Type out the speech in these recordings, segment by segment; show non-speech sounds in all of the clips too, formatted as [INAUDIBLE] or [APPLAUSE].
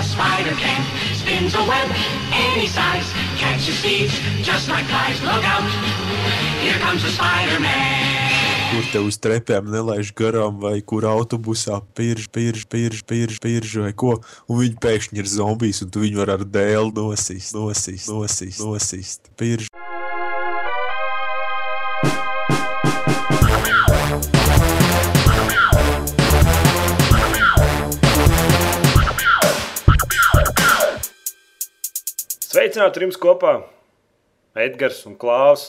a spider can. Spins a web any size. Catches thieves just like flies. Look out, here comes the Spider-Man. kur te uz trepēm nelaiž garām, vai kur autobusā pirž, pirž, pirž, pirž, pirž vai ko. Un viņi pēkšņi ir zombijs, un tu viņu ar dēlu nosist, nosist, nosist, nosist. Pirž. Sveicināti jums kopā! Edgars un Klaus.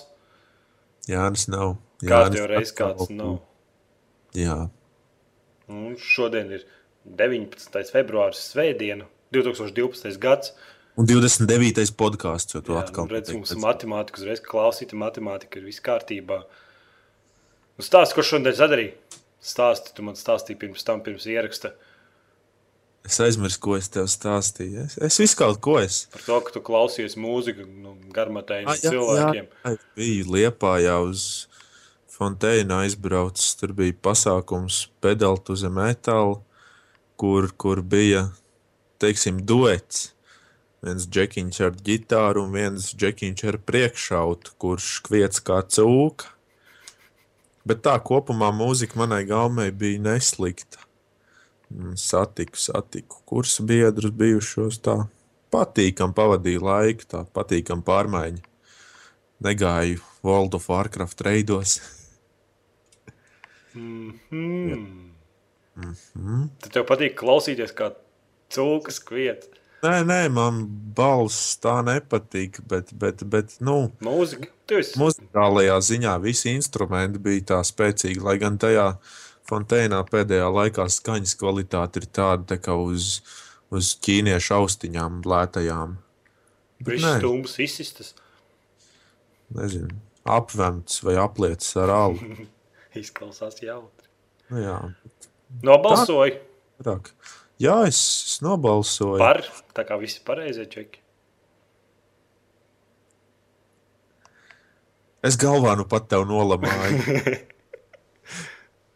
Jānis nav. Kārtībā reizes kāds nav. Jā. Un šodien ir 19. februāris, Svētdiena, 2012. gads. Un 29. podkāsts, jo tu Jā, atkal un redz, mums ir matemātika, uzreiz klausīta matemātika, ir viss kārtībā. Nu, stāsti, ko šodien sadarīji? Stāsti, tu man stāstīji pirms tam, pirms ieraksta. Es aizmirsu, ko es tev stāstīju. Es, es visu kaut ko esmu. Par to, ka tu klausies mūziku no garmatējiem Ah, cilvēkiem. jā. Es biju Liepājā uz Fonteina aizbraucis. Tur bija pasākums pedalt uz metāla, kur, kur bija, teiksim, duets. Viens džekiņš ar ģitāru un viens džekiņš ar priekšautu, kurš kviec kā cūka. Bet tā kopumā mūzika manai gaumei bija neslikta. Mm, Satiku, satiku kursu biedrus bijušos tā. Patīkam pavadīju laiku, tā patīkam pārmaiņa. Negāju World of Warcraft reidos. Mm. Mhm. Tad tev patīk klausīties, kā cūkas kviet. Nē, nē, man balss tā nepatīk, bet, bet, bet nu, Mūzika. Esi muzikālajā ziņā visi instrumenti bija tā spēcīgi, lai gan tajā fontēnā pēdējā laikā skaņas kvalitāte ir tāda tā kā uz, uz ķīniešu austiņām lētajām. Stūms, izsistas. Nezinu, apvemts vai apliecis ar alu. [LAUGHS] Izklausās jautri. Nu, jā, Nobalsoju vairāk. jā, es, es nobalsoju. par, tā kā visi pareizie čeki. Es galvā nu pat tev nolamāju. [LAUGHS]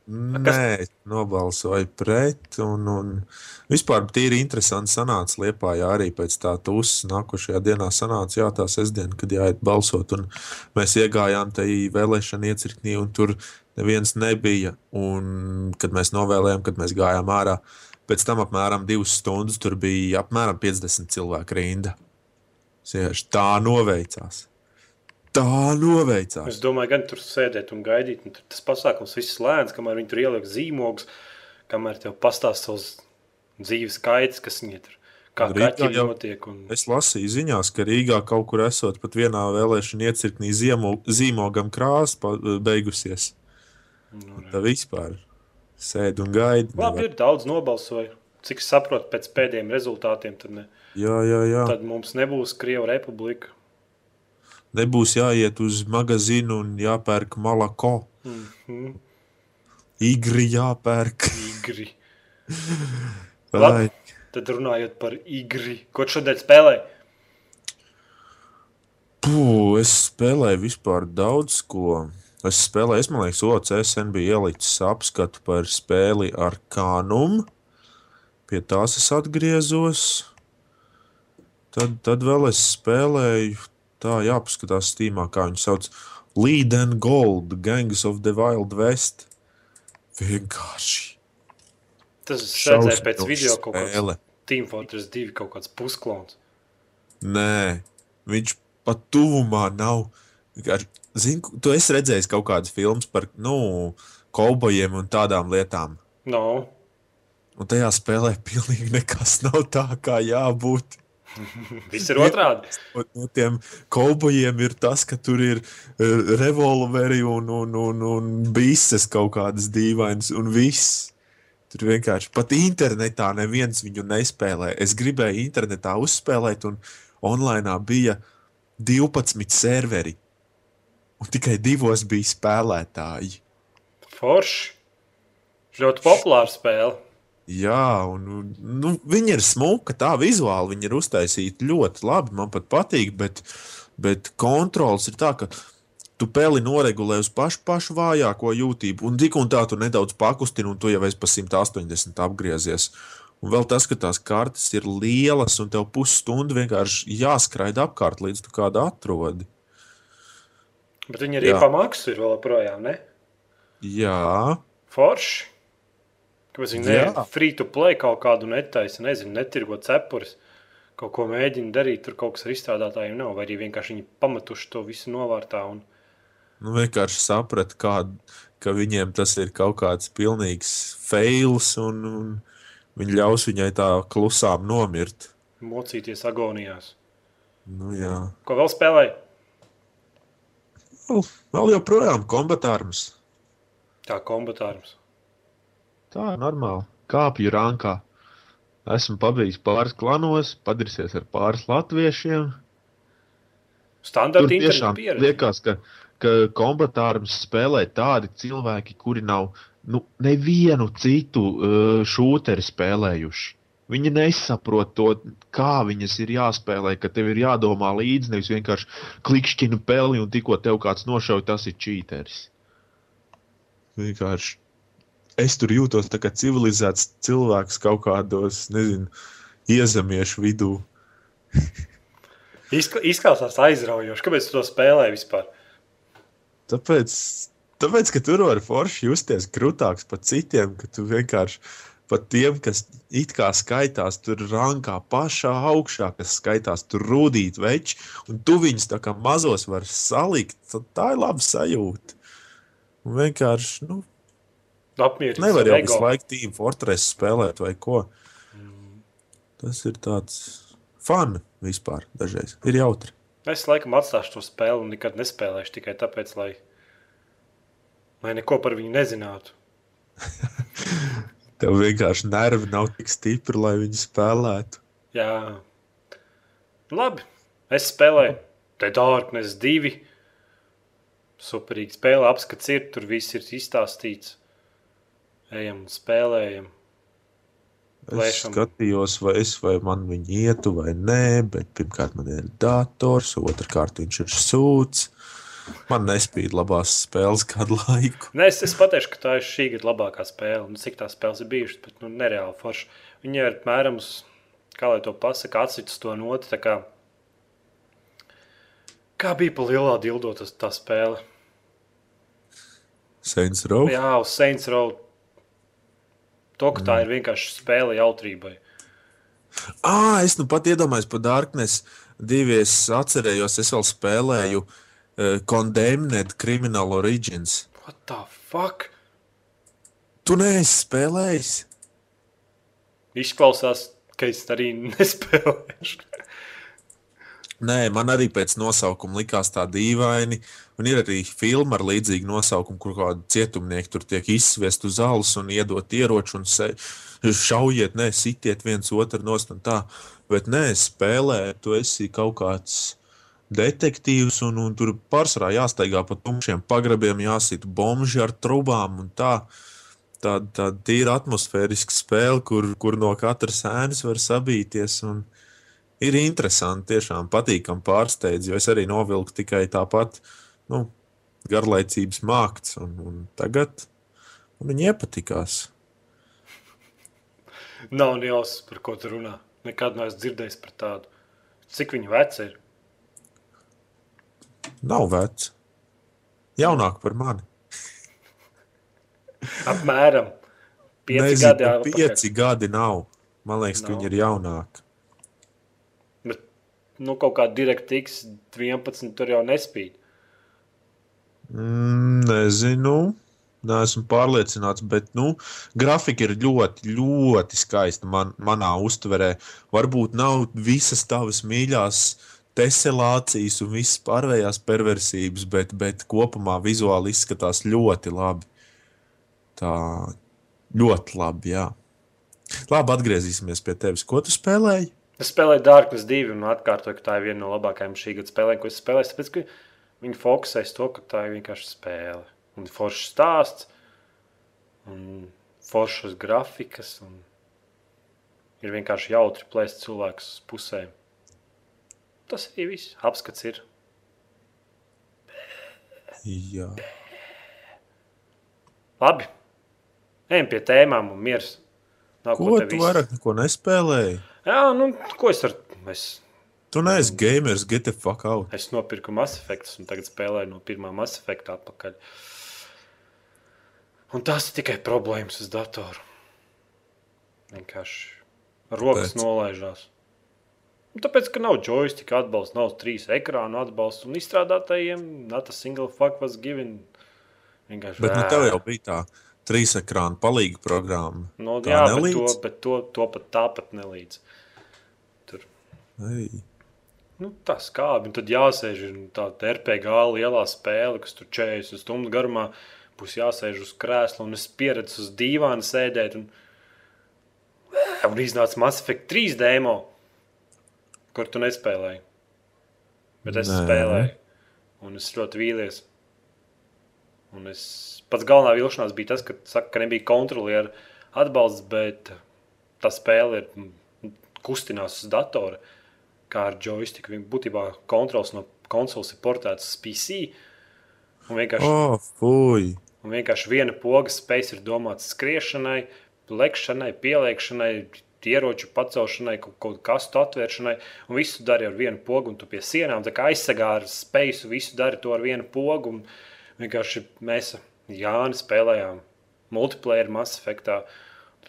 Nē, es nobalsoju pret. Un, un vispār tīri interesanti sanāca Liepājā arī pēc tā tūsas. Nākošajā dienā sanāca jā, tā sestdiena, kad jāiet balsot. Un mēs iegājām tajā vēlēšana iecirknī, un tur neviens nebija. Un, kad mēs novēlējām, kad mēs gājām ārā, pēc tam apmēram divas stundas tur bija apmēram 50 cilvēku rinda. Sieši, tā noveicās. Tā noveicās. Es domāju, gan tur sēdēt un gaidīt. Un tas pasākums viss lēns, kamēr viņi tur ieliek zīmogus, kamēr tev pastāsta savus dzīves skaits, kas viņi tur kā Rīgā jau- notiek. Un... Es lasīju ziņās, ka Rīgā kaut kur esot pat vienā vēlēšana iecirknī ziemo- zīmogam krāsa beigusies. Nu, Tā vispār sēž un gaida. Labi, nevar. ir daudz nobalsoju. Cik es saprotu, pēc pēdējiem rezultātiem, tad, ne, Jā, jā, jā. tad mums nebūs Krievijas republika. Nebūs jāiet uz magazīnu un jāpērk malako. Mhm. Igri jāpērk. Igri. [LAUGHS] Labi. Tad runājot par igri, ko šodien spēlēji? Pū, es spēlēju vispār daudz ko. Es spēlēju, es man liekas, OCS bija ielicis apskatu par spēli ar kānumu. Pie tās es atgriezos. Tad, tad vēl es spēlēju, tā jāpaskatās stīmā, kā viņi sauc. Lead and Gold, Gangs of the Wild West. Vienkārši. Tas redzēja pēc video kaut kāds spēle. Team Fortress 2 kaut kāds pusklons. Nē, viņš pat tuvumā nav. Zinu, tu esi redzējis kaut kādas filmas par nu, kaubojiem un tādām lietām. No, Un tajā spēlē [LAUGHS] pilnīgi nekas nav tā, kā jābūt. [LAUGHS] viss ir otrādi. Un no tiem kaubojiem ir tas, ka tur ir uh, revolveri un, un, un, un bises kaut kādas dīvainas, un viss. Tur vienkārši pat internetā neviens viņu nespēlē. Es gribēju internetā uzspēlēt, un online bija 12 serveri. Un tikai divos bija spēlētāji. Forši. Ļoti populāra spēle. Jā, un nu, viņi ir smuki, tā vizuāli viņi ir uztaisīti ļoti labi. Man pat patīk, bet, bet kontrols ir tā, ka tu peli noregulē uz pašu, pašu vājāko jūtību, un tik un tā tu nedaudz pakustini, un tu jau esi pa 180 apgriezies. Un vēl tas, ka tās kartes ir lielas un tev pusstundu vienkārši jāskraida apkārt, līdz tu kādu atrodi. Bet viņi arī Jā. pa maksu ir vēl projām, ne? Jā, Forši. Kāpēc viņi ne free to play kaut kādu netaisa, nezinu, netirgo cepures. Kaut ko mēģina darīt, tur kaut kas ar izstrādātājiem nav. Vai arī vienkārši viņi pametuši to visu novārtā. Un... nu vienkārši sapratu, ka viņiem tas ir kaut kāds pilnīgs fails, un, un viņi ļaus viņai tā klusām nomirt. Mocīties agonijās. Nu, jā. Ko vēl spēlēja? Vēl, vēl joprojām kombatārums. Tā kombatārums. Tā ir normāli. Kāpju rankā. Esmu pabijis pāris klanos, padarīsies ar pāris latviešiem. Tur Standarta tiešām internetu pieredze. liekas, ka, ka kombatārums spēlē tādi cilvēki, kuri nav nu, nevienu citu uh, šūteri spēlējuši. Viņi nesaprot to, kā viņas ir jāspēlē, ka tev ir jādomā līdzi, nevis vienkārši klikšķina peli un tikko tev kāds nošauj, tas ir čīteris. Vienkārši es tur jūtos kā civilizēts cilvēks kaut kādos, nezinu, iezemiešu vidū. Izkla- Izklausās aizraujoši. Kāpēc tu to spēlē vispār? Tāpēc, tāpēc ka tur var forši justies krūtāks par citiem, ka tu vienkārši pat tiem, kas it kā skaitās tur rankā pašā augšā, kas skaitās tur rūtīt veči, un tu viņus tā kā mazos var salikt, tad tā ir laba sajūta. Un vienkārši, nu, Apmierināts. nevar jau visu laiku Team Fortress spēlēt vai ko. Tas ir tāds fun vispār dažreiz. Ir jautri. Es laikam atstāšu to spēli un nekad nespēlēšu tikai tāpēc, lai, lai neko par viņu nezinātu. [LAUGHS] Tev vienkārši nervi nav tik stipri, lai viņi spēlētu. Jā, labi. Es spēlēju te Darkness 2. Superīgi spēle, apskats ir, tur viss ir izstāstīts. Ejam un spēlējam. Es skatījos, vai es vai man viņa ietu vai nē, bet pirmkārt man ir dators, otrkārt viņš ir sūds. Man nespīd labās spēles kādu laiku. Nē, es, es pateikšu, ka tā ir šī gada labākā spēle. Nu, cik tās spēles ir bijušas, bet nu, nereāli forši. Viņa ir apmēram, kā lai to pasakā, atsits to noti. tā Kā, kā bija pa lielā dildo tas, tā spēle? Saints Row. Jā, uz Saints Row. To, ka tā ir vienkārši spēle jautrībai. Ah, es nu pat iedomājos par Darkness. Divi es atcerējos, es vēl spēlēju uh, Condemned Criminal Origins. What the fuck? Tu neesi spēlējis? Izklausās, ka es arī [LAUGHS] nespēlēšu. Nē, man arī pēc nosaukuma likās tā dīvaini. Un ir arī filma ar līdzīgu nosaukumu, kur kādi cietumnieki tur tiek izsviest uz zāles un iedot ieroči un se, šaujiet, ne, sitiet viens otru nost un tā. Bet nē, spēlē, tu esi kaut kāds detektīvs un, un tur pārsvarā jāstaigā pa tumšiem pagrabiem, jāsit bomži ar trubām un tā. Tāda tā tīra atmosfēriska spēle, kur, kur no katras ēnas var sabīties. Un, ir interesanti, tiešām patīkami pārsteidz, jo es arī novilku tikai tāpat nu, garlaicības mākslinieks, un, un tagad man viņa iepatikās. Nav jausmas, par ko tu runā. Nekad neesmu dzirdējis par tādu. Cik viņa veca ir? Nav vecs. Jaunāk par mani. [LAUGHS] Apmēram 5 Nezinu, gadi. pieci gadi nav. Man liekas, ka Nav. viņi ir jaunāki. Nu, kaut kā DirectX 11 tur jau nespīd. Mm, nezinu. Neesmu pārliecināts, bet nu, grafika ir ļoti, ļoti skaista man, manā uztverē. Varbūt nav visas tavas mīļākās teselācijas un visas pārējās perversijas, bet, bet kopumā vizuāli izskatās ļoti labi. Tā ļoti labi, jā. Labi, atgriezīsimies pie tevis. Ko tu spēlēji? Es spēlēju Darkness 2 un atkārtoju, ka tā ir viena no labākajām šī gada spēlēm, ko es spēlēju. Tāpēc, ka viņi fokusēs to, ka tā ir vienkārši spēle. Un foršs stāsts, un foršas grafikas, un ir vienkārši jautri plēst cilvēkus uz pusēm. Tas arī viss. Apskats ir. Jā. Labi. Ejam pie tēmām un miers. Nav Ko tu visu- vairāk neko nespēlēji? Jā, nu, ko es ar... Es, Tu neesi gamers, get the fuck out. es nopirku Mass Effect un tagad spēlēju no pirmā Mass Effect atpakaļ. Un tas ir tikai problēmas uz datoru. Vienkārši rokas Kāpēc? nolaižās. Nu, tāpēc, ka nav joystick atbalsts, nav trīs ekrānu atbalsts un izstrādātājiem not a single fuck was given. Vienkārši Bet nu, tev jau bija tā trīs ekrāna palīga programma. No, tā jā, bet to, nelīdz? bet to, to pat tāpat nelīdz. Ei. Nu, tas kāpj, un tad jāsēž tāda RPG lielā spēle, kas tur 40 stundu garumā būs jāsēž uz krēsla, un es pieredzu uz dīvāna sēdēt. Un, un iznāca Mass Effect 3 demo, kur tu nespēlēji. Bet es Nē. spēlēju, un es ļoti vīlies. Un es pats galvenā vilšanās bija tas, ka, saka, ka nebija kontrolieru atbalsts, bet tā spēle ir kustinās uz datora kā ar joystick. Viņa būtībā kontrols no konsoles ir portēts uz PC. Un vienkārši, Oh, fuj! un vienkārši viena poga spēja ir domāta skriešanai, lekšanai, pieliekšanai, ieroču pacelšanai, kaut kādu kastu atvēršanai. Un visu dari ar vienu pogu, un tu pie sienām aizsargā ar spēju. Visu dari to ar vienu pogu. Un vienkārši mēs Jāni spēlējām multiplayer Mass Effectā. Tad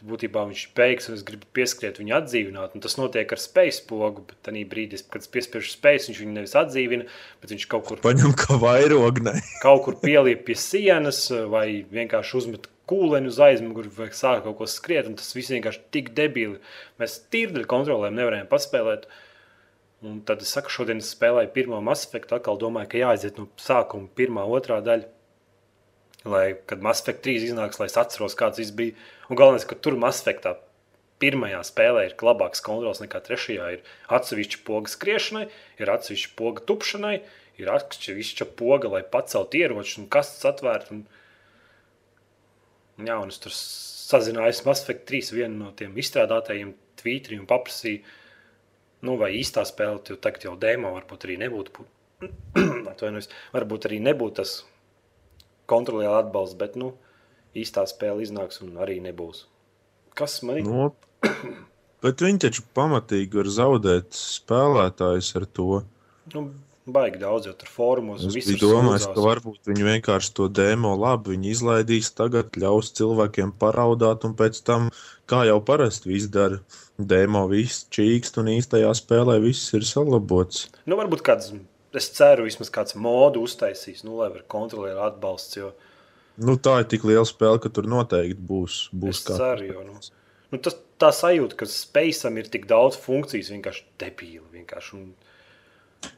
būtībā viņš ir beigas, un es gribu pieskriet viņu atdzīvināt. Un tas notiek ar spēļu pogu, bet tajā brīdī, kad es piespiežu spēju, viņš viņu nevis atdzīvina, bet viņš kaut kur, Paņem kā vairognai. [LAUGHS] kaut kur pieliek pie sienas, vai vienkārši uzmet kūleni uz aizmuguri, vai sāk kaut ko skriet. un Tas viss vienkārši tik debīli. Mēs tīri dēļ kontrolēm nevarējām paspēlēt. Un tad es saku, šodien es spēlēju pirmo Mass Effect, atkal domāju, ka jāaiziet no sākuma pirmā, otrā daļa. Lai, kad Mass Effect 3 iznāks, lai es atceros, kāds viss bija. Un galvenais, ka tur Mass Effectā pirmajā spēlē ir labāks kontrols nekā trešajā. Ir atsevišķa poga skriešanai, ir atsevišķa poga tupšanai, ir atsevišķa poga, lai paceltu ieročus un kastes atvērtu. Un... Jā, un es tur sazinājos Mass Effect 3 vienu no tiem izstrādātajiem tvītriem un paprasīju, nu, vai īstā spēle, jo tagad jau demo varbūt arī nebūtu. [CLEARS THROAT] Atvainojos, varbūt arī nebūtu tas kontrolēta atbalsts, bet nu, īstā spēle iznāks un arī nebūs. Kas man ir? Nu, [COUGHS] bet viņi taču pamatīgi var zaudēt spēlētājus ar to. Nu, baigi daudz jau tur fórumos. Es sūdzās. ka varbūt viņi vienkārši to demo labi viņi izlaidīs, tagad ļaus cilvēkiem paraudāt, un pēc tam, kā jau parasti viss dara, demo viss čīkst, un īstajā spēlē viss ir salabots. Nu, varbūt kāds, es ceru, vismaz kāds modu uztaisīs, nu, lai var kontrolēt atbalsts. Jo Nu, tā ir tik liela spēle, ka tur noteikti būs. būs es ceru, jo nu, nu, tas, tā sajūta, ka spēcam ir tik daudz funkcijas, vienkārši debīli. Vienkārši. Un...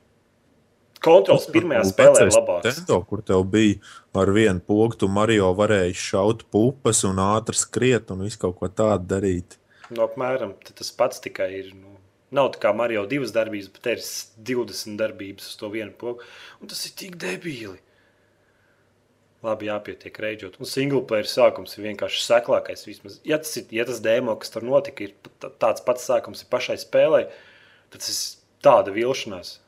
Kontrols pirmajā spēlē ir labāks. Nintendo, kur tev bija ar vienu pogu, tu Mario varēji šaut pupas un ātri skriet un visu kaut ko tādu darīt. Nu, apmēram tas pats tikai ir. Nu, nav tā kā Mario divas darbības, bet ir s- 20 darbības uz to vienu pogu. Un tas ir tik debīli. Labi, jāpietiek reģot. Un single player sākums ir vienkārši seklākais. Vismaz, ja tas, ir, ja tas demo, kas tur notika, ir tāds pats sākums ir pašai spēlē, tad tas ir tāda vilšanās.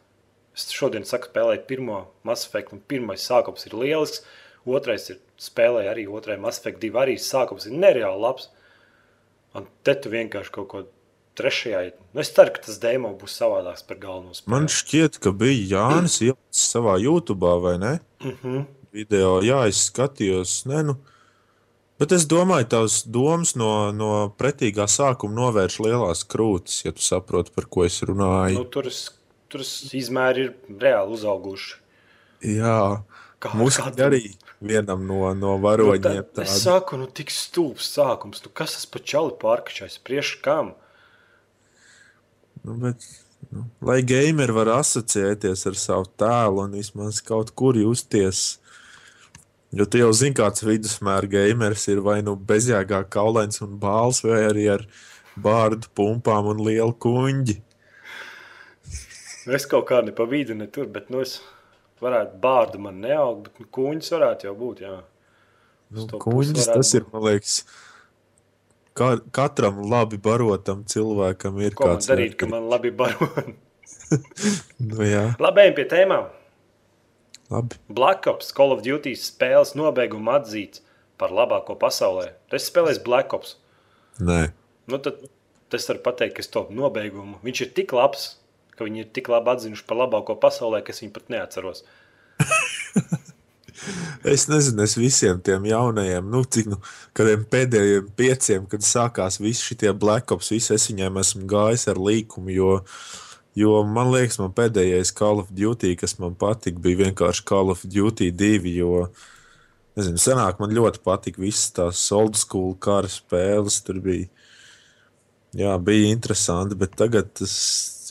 Es šodien saku, spēlēju pirmo Mass Effect, un pirmais sākums ir lielisks. Otrais ir spēlēja arī otrai Mass Effect 2. Arī sākums ir nereāli labs. Un te tu vienkārši kaut ko trešajā. Nu, es ceru, ka tas demo būs savādāks par galveno spēli. Man šķiet, ka bija Jānis ielicis savā YouTube, vai ne? Mm -hmm. Video, jā, es skatījos. Ne, nu. Bet es domāju, tavs domas no, no pretīgā sākuma novērš lielās krūtis, ja tu saproti, par ko es runāju. nu, tur, es, tur es izmēri ir reāli uzauguši. Jā, Kā, mums kā arī vienam no, no Nu, varoņiem tā, es saku, nu, tik stulbs sākums. Nu, kas tas par čali pārkačais? Priekš kam? Nu, bet, nu, lai gameri var asociēties ar savu tēlu un vismaz kaut kur justies. Jo tu jau zini, kāds vidusmēra gameris ir vai nu bezjēgā kaulēns un bāls, vai arī ar bārdu pumpām un lielu kuņģi. Es kaut kā ne pa vidu, ne tur, bet nu, es varētu bārdu man neaugt, bet nu, kuņģis varētu jau būt. Jā. Nu, kuņģis tas ir, man liekas, ka, katram labi barotam cilvēkam ir Ko kāds darīt, ka man labi baro? [LAUGHS] Nu, jā, Labi, ejam pie tēmām. labi. Black Ops, Call of Duty spēles nobeiguma atzīts par labāko pasaulē. Es spēlēju Black Ops. Nē, Nu, tad es varu pateikt, ka es to nobeigumu. Viņš ir tik labs, ka viņi ir tik labi atzinuši par labāko pasaulē, ka es viņu pat neatceros. [LAUGHS] Es nezinu, es visiem tiem jaunajiem, nu, cik nu, kādiem pēdējiem pieciem, kad sākās visi šie black ops, visi es viņiem esmu gājis ar līkumu, jo, jo man liekas, man pēdējais Call of Duty, kas man patika, bija vienkārši Call of Duty 2, jo, nezinu, senāk man ļoti patika visas tās old school kara spēles, tur bija, jā, bija interesanti, bet tagad tas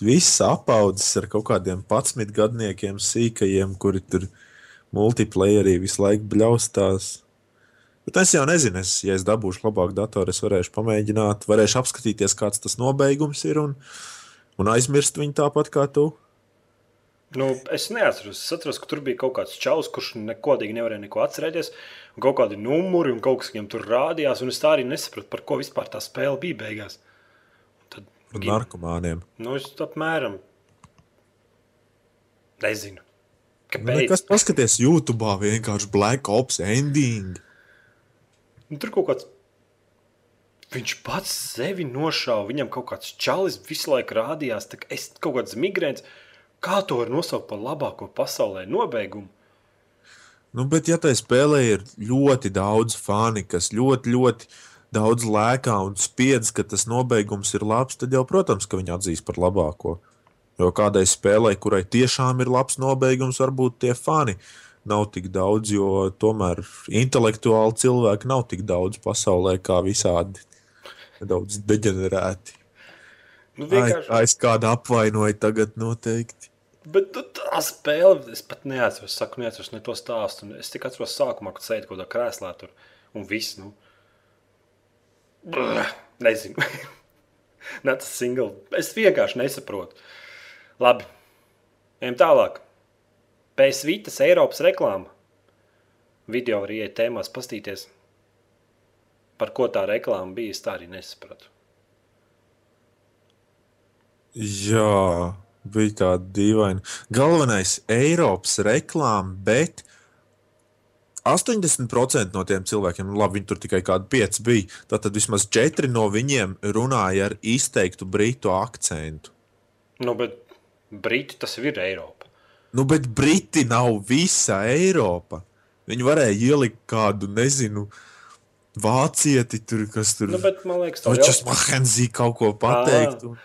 viss apaudzis ar kaut kādiem 11 gadniekiem sīkajiem, kuri tur ir multiplayerī visu laiku bļaustās. Bet es jau nezinu, es, ja es dabūšu labāku datoru, es varēšu pamēģināt, varēšu apskatīties, kāds tas nobeigums ir un, un aizmirst viņu tāpat kā tu. Nu, es neatceros. Es atceros, ka tur bija kaut kāds čalis, kurš nekodīgi nevarēja neko atcerēties. Un kaut kādi numuri un kaut kas viņam tur rādījās. Un es tā arī nesapratu, par ko vispār tā spēle bija beigās. Tad, par narkomāniem. Nu, es apmēram nezinu. Nu, kas paskaties YouTube, vienkārši Black Ops ending. Nu, tur kaut kāds. Viņš pats sevi nošāva. Viņam kaut kāds čalis visu laiku rādījās. Es kaut kāds migrēns. Kā to var nosaukt par labāko pasaulē nobeigumu? Nu, bet, ja tai spēlē ir ļoti daudz fani, kas ļoti, ļoti daudz lēkā un spiedz, ka tas nobeigums ir labs, tad jau, protams, ka viņi atzīs par labāko. Jo kādai spēlei, kurai tiešām ir labs nobeigums, varbūt tie fani nav tik daudz, jo tomēr intelektuāli cilvēki nav tik daudz pasaulē kā visādi nedaudz deģenerēti. Nu, vienkārši... Aiz kāda apvainoja tagad noteikti. Bet nu, tā spēle, es pat neatceros, saku, neatceros ne to stāstu. Es tikai atceros sākumā, kad sēdi kaut kādā krēslā tur un viss, nu. Brr, nezinu. [LAUGHS] Tas single. Es vienkārši nesaprotu. Labi, ejam tālāk. Pēc Vītas Eiropas reklāma. Video var ieiet tēmās pastīties. Par ko tā reklāma bija, es tā arī nesapratu. Jā, bija tāda dīvaina. Galvenais Eiropas reklāma, bet 80% no tiem cilvēkiem, nu labi, viņi tur tikai kādi pieci bija, tad vismaz četri no viņiem runāja ar izteiktu britu akcentu. Nu, bet Briti tas ir Eiropa. Nu, bet Briti nav visa Eiropa. Viņi varēja ielikt kādu, nezinu, vācieti, tur, kas tur nu, bet, man liekas, Točas Mahenzī kaut ko pateikt. Un...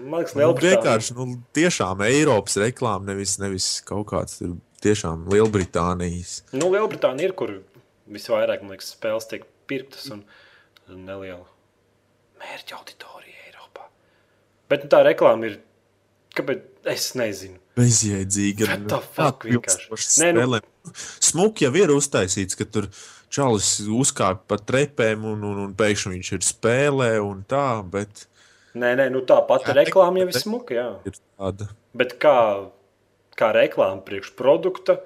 Man liekas, nu, vienkārši, nu, tiešām Eiropas reklāma, nevis, nevis kaut kāds tur tiešām Lielbritānijas. Nu, Lielbritānija ir, kur visvairāk, man liekas, spēles tiek pirktas un neliela mērķa auditorija Eiropā. Bet nu, tā reklāma ir Kāpēc? Es nezinu. Bezjēdzīgi. Fuck. Nē, nu... Smuki jau ir uztaisīts, ka tur čalis uzkāpa pa trepēm un, un, un pēkšņi viņš ir spēlē un tā, bet... Nē, nē, nu tā pati reklāma jau ir smuka, jā. Ir tāda. Bet kā, kā reklāma priekš produkta,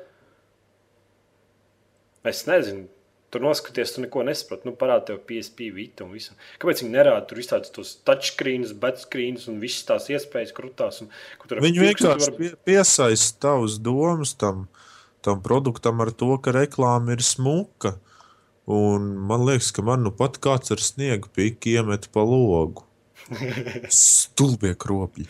es nezinu, Tur noskaties, tu neko nesaproti. Nu, parādi tev PSP vitu un visu. Kāpēc viņi nerāda tur visādus tos touchscreens, backscreens un visas tās iespējas krutās? Un, viņi vienkārši var... piesaista tavus domas tam, tam produktam ar to, ka reklāma ir smuka. Un man liekas, ka man nu pat kāds ar sniegu pīki iemet pa logu. [LAUGHS] Stulbie kropļi.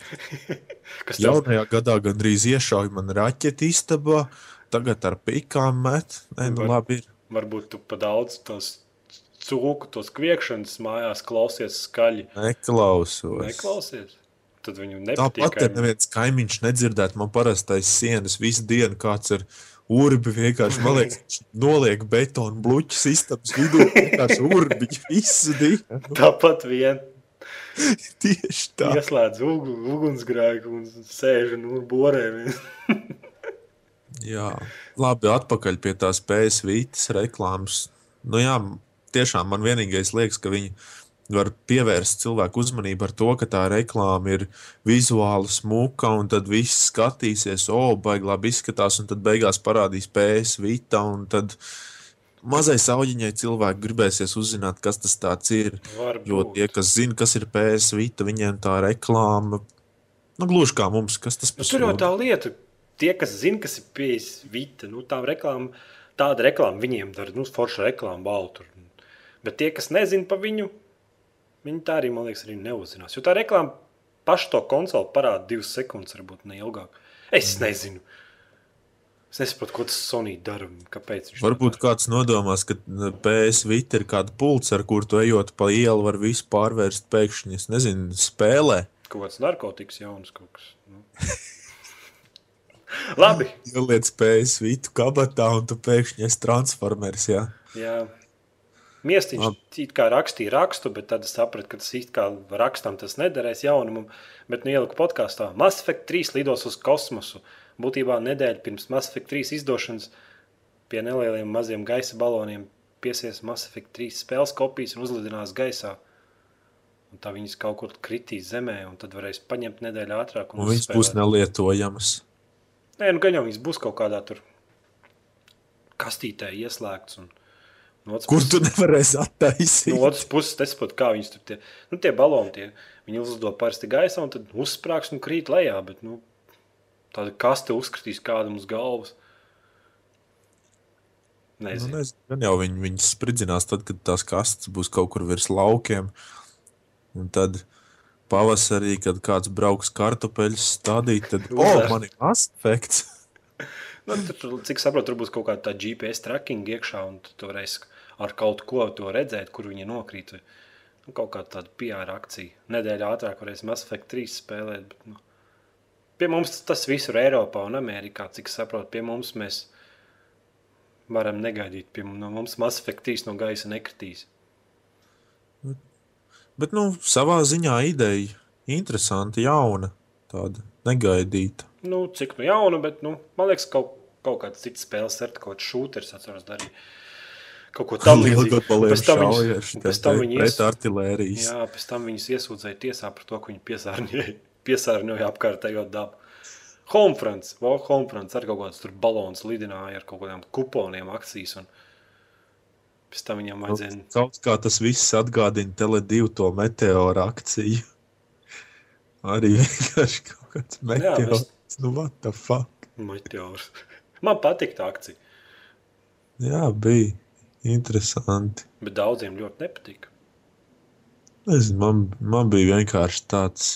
[LAUGHS] Kas Jaunajā gadā gandrīz iešauja man raķeti istabā, tagad ar pīkām met. Nē, nu labi ir varbūt tu pa daudz tos cūku, tos kviekšanas mājās klausies skaļi. Neklausos. Neklausies. Tad viņu nepatīk. Tāpat ir neviens kaimiņš nedzirdēt, man parastais sienas visu dienu kāds ir urbi vienkārši, man liekas, noliek betonu bluķus istabas vidū, vienkārši urbi visu dienu. Tāpat vien. [LAUGHS] Tieši tā. Ieslēdz ug ugunsgrēku un sēž un borē. Jā, labi, atpakaļ pie tās PSVītas reklāmas. Nu, jā, tiešām man vienīgais liekas, ka viņi var pievērst cilvēku uzmanību ar to, ka tā reklāma ir vizuāli smuka, un tad viss skatīsies, o, oh, baigi labi izskatās, un tad beigās parādīs PSVīta, un tad mazai auģiņai cilvēki gribēsies uzzināt, kas tas ir. Varbūt. Jo tie, kas zina, kas ir PSVīta, viņiem tā reklāma, nu, gluži kā mums, kas tas ir. Nu, tur jau tā lieta tie, kas zina, kas ir pieejams vita, nu, tā reklāma, tāda reklāma viņiem dara, nu, forša reklāma baltu. Bet tie, kas nezina par viņu, Viņi tā arī, man liekas, arī neuzzinās. Jo tā reklāma pašu to konsoli parāda divas sekundes, varbūt ne ilgāk. Es mm. nezinu. Es nesaprotu, ko tas Sony dara. Varbūt kāds nodomās, ka PS Vita ir kāda pults, ar kur tu ejot pa ielu, var visu pārvērst pēkšņi. Es nezinu, spēlē. Kaut kāds narkotikas jauns kaut kas. Nu. [LAUGHS] [LAUGHS] Labi. Ieliec PS Vita kabatā un tu pēkšņi esi transformers. Jā. Jā. Miestiņš it kā rakstīja rakstu, bet tad es sapratu, ka tas it kā rakstam tas nederēs jaunumam. Bet nu ieliku podkāstā. Mass Effect 3 lidos uz kosmosu. Būtībā nedēļa pirms Mass Effect 3 izdošanas pie nelieliem maziem gaisa baloniem piesies Mass Effect 3 spēles kopijas un uzlidinās gaisā. Un tā viņas kaut kur kritīs zemē, un tad varēs paņemt nedēļu ātrāk. Un, un viņas būs nelietojamas. Nē, nu gan jau viņas būs kaut kādā tur kastītē ieslēgts. Un... No Kur puses, tu nevarēsi attaisīt? No otras puses, es saprotu, kā viņas tur tie, nu, tie baloni, tie, viņi uzlido parasti gaisā un tad uzsprāgs un krīt lejā, bet, nu, tāda kaste uzskatīs kādam uz galvas. Nezinu. Nu, nezinu. Gan jau viņi, viņi spridzinās tad, kad tās kastes būs kaut kur virs laukiem. Un tad pavasarī, kad kāds brauks kartupeļus stādīt, tad, oh, man ir aspekts. [LAUGHS] nu, tur, cik saprotu, tur būs kaut kāda GPS tracking iekšā, un tu varēsi ar kaut ko to redzēt, kur viņi nokrīt. Nu, kaut kā tāda PR akcija. Nedēļa ātrāk varēs Mass Effect 3 spēlēt. Bet, nu, pie mums tas visur Eiropā un Amerikā, cik saprotu, pie mums mēs varam negaidīt. Pie no mums Mass Effect 3 no gaisa nekritīs. Bet, nu, savā ziņā ideja interesanta, jauna, tāda negaidīta. Nu, cik nu jauna, bet nu, man liekas, kaut, kaut kāds cits spēles ar kaut kādu šūteru atceros darīt kaut ko [LAUGHS] tādu līdzīgu. Pēc tam viņus, pēc tam viņi ies... artilērijas. Jā, pēc tam viņus iesūdzēja tiesā par to, ka viņi piesārņoja, [LAUGHS] piesārņoja apkārtējo dabu. Homefronts, vēl Homefronts ar kaut kādus tur balons lidināja ar kaut kādiem kuponiem akcijas un pēc tam viņam vajadzēja. Kaut kā tas viss atgādina Tele2 to meteoru akciju. [LAUGHS] Arī vienkārši kaut kāds meteors. Jā, mēs... Nu, what the fuck? Meteors. [LAUGHS] Man patīk tā akcija. Jā, bija. Interesanti. Bet daudziem ļoti nepatika. Nezinu, man, man bija vienkārši tāds,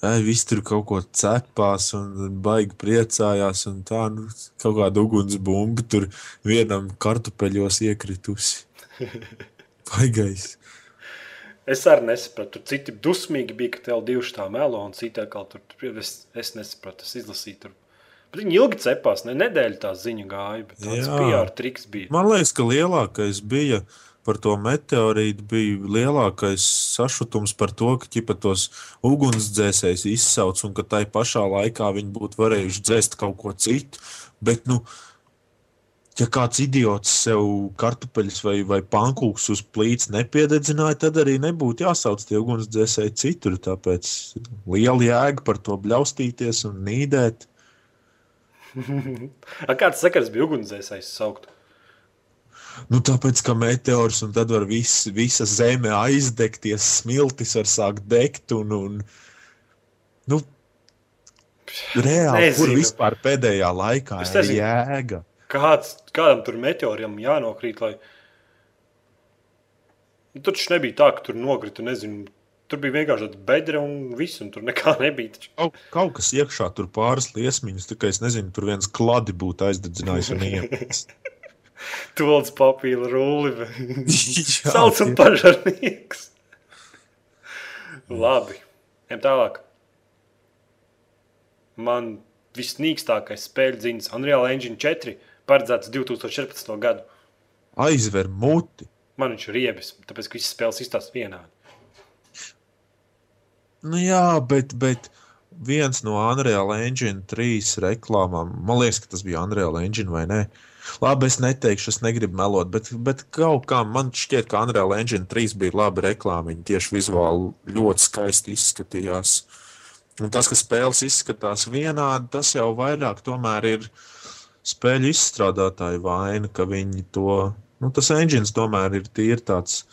ka viss tur kaut ko cepās un baigi priecājās. Un tā, nu, kaut kāda ugunsbumba tur vienam kartupeļos iekritusi. [LAUGHS] Baigais. Es arī nesapratu. Tur citi dusmīgi bija, ka tev divi tā melo, un citi atkal tur. Es, es nesapratu, es izlasīju tur Bet viņi ilgi cepās, ne nedēļu tā ziņa gāja, bet tāds PR triks bija. Man liekas, ka lielākais bija par to meteorītu, bija lielākais sašutums par to, ka ķipa tos ugunsdzēsējs izsauc un ka tai pašā laikā viņi būtu varējuši dzēst kaut ko citu. Bet, nu, ja kāds idiots sev kartupeļus vai, vai pankūkus uz plīts nepiededzināja, tad arī nebūtu jāsauc tie ugunsdzēsēji citur. Tāpēc liela jēga par to bļaustīties un nīdēt. [LAUGHS] Kāds sakars bija ugunsdzēsējs saukt? Nu, tāpēc, ka meteors un tad var vis, visa zeme aizdegties, smiltis var sākt degt un, un nu, reāli, Nezinu. kur vispār pēdējā laikā es ir jēga? Kāds, kādam tur meteoram jānokrīt, lai... Nu, tur taču nebija tā, ka tur nokrita, nezinu, Tur bija vienkārši tāda bedra un viss, un tur nekā [LAUGHS] nebija. Kaut, kaut kas iekšā, tur pāris liesmiņas, tikai es nezinu, tur viens kladi būtu aizdedzinājis un [LAUGHS] iemetis. Tolts papīra rulli. [LAUGHS] Sauc un pažarnieks. Labi, ejam tālāk. Man visnīkstākais spēļu ziņas Unreal Engine 4 paredzēts 2014. gadu. Aizver muti. Man viņš ir riebis, tāpēc, ka visas spēles izstāsta vienādi. Nu, jā, bet, bet viens no Unreal Engine 3 reklāmām, man liekas, ka tas bija Unreal Engine vai ne? Labi, es neteikšu, es negribu melot, bet, bet kaut kā man šķiet, ka Unreal Engine 3 bija laba reklāma. Viņa tieši vizuāli ļoti skaisti izskatījās. Un tas, ka spēles izskatās vienādi, tas jau vairāk tomēr ir spēļu izstrādātāju vaina, ka viņi to, nu, tas engines tomēr ir tīri tāds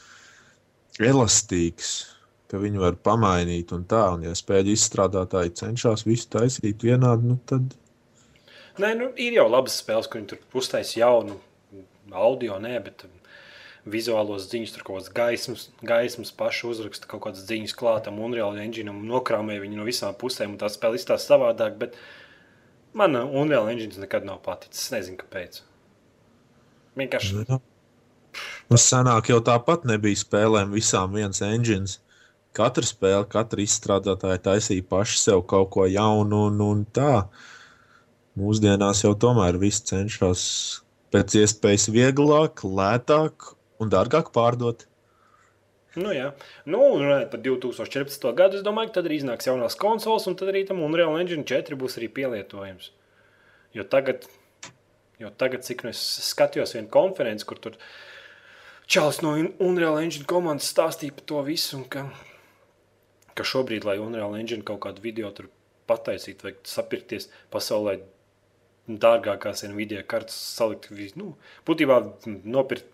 elastīgs ka viņi var pamainīt un tā. Un, ja spēļu izstrādātāji cenšas visu taisīt vienādi, nu tad. Nē, nu, ir jau labas spēles, kur viņi tur uztaisīja jaunu audio, nē, bet vizuālos ziņas, tur kaut kādas gaismas, gaismas pašu uzraksta kaut kādas ziņas klātam, Unreal Engine un nokrāmē viņu no visām pusēm, un tā spēle izstāsta savādāk, bet man Unreal Engine nekad nav paticis. Es nezinu, kāpēc. Vienkārši. Nu, Mums senāk jau tāpat nebija spēlēm visām viens engines. Katra spēle, katra izstrādātāja taisīja paši sev kaut ko jaunu un, un tā. Mūsdienās jau tomēr viss cenšas pēc iespējas vieglāk, lētāk un dārgāk pārdot. Nu, jā, nu, runājot par 2014. gadu, es domāju, ka tad arī iznāks jaunās konsoles, un tad arī tam Unreal Engine 4 būs arī pielietojams. Jo tagad, jo tagad cik nu es skatījos vienu konferenci, kur tur Čāls no Unreal Engine komandas stāstīja par to visu, un ka, ka šobrīd, lai Unreal Engine kaut kādu video tur pataisītu, vajag sapirkties pasaulē dārgākās Nvidia kartes salikt, nu, būtībā nopirkt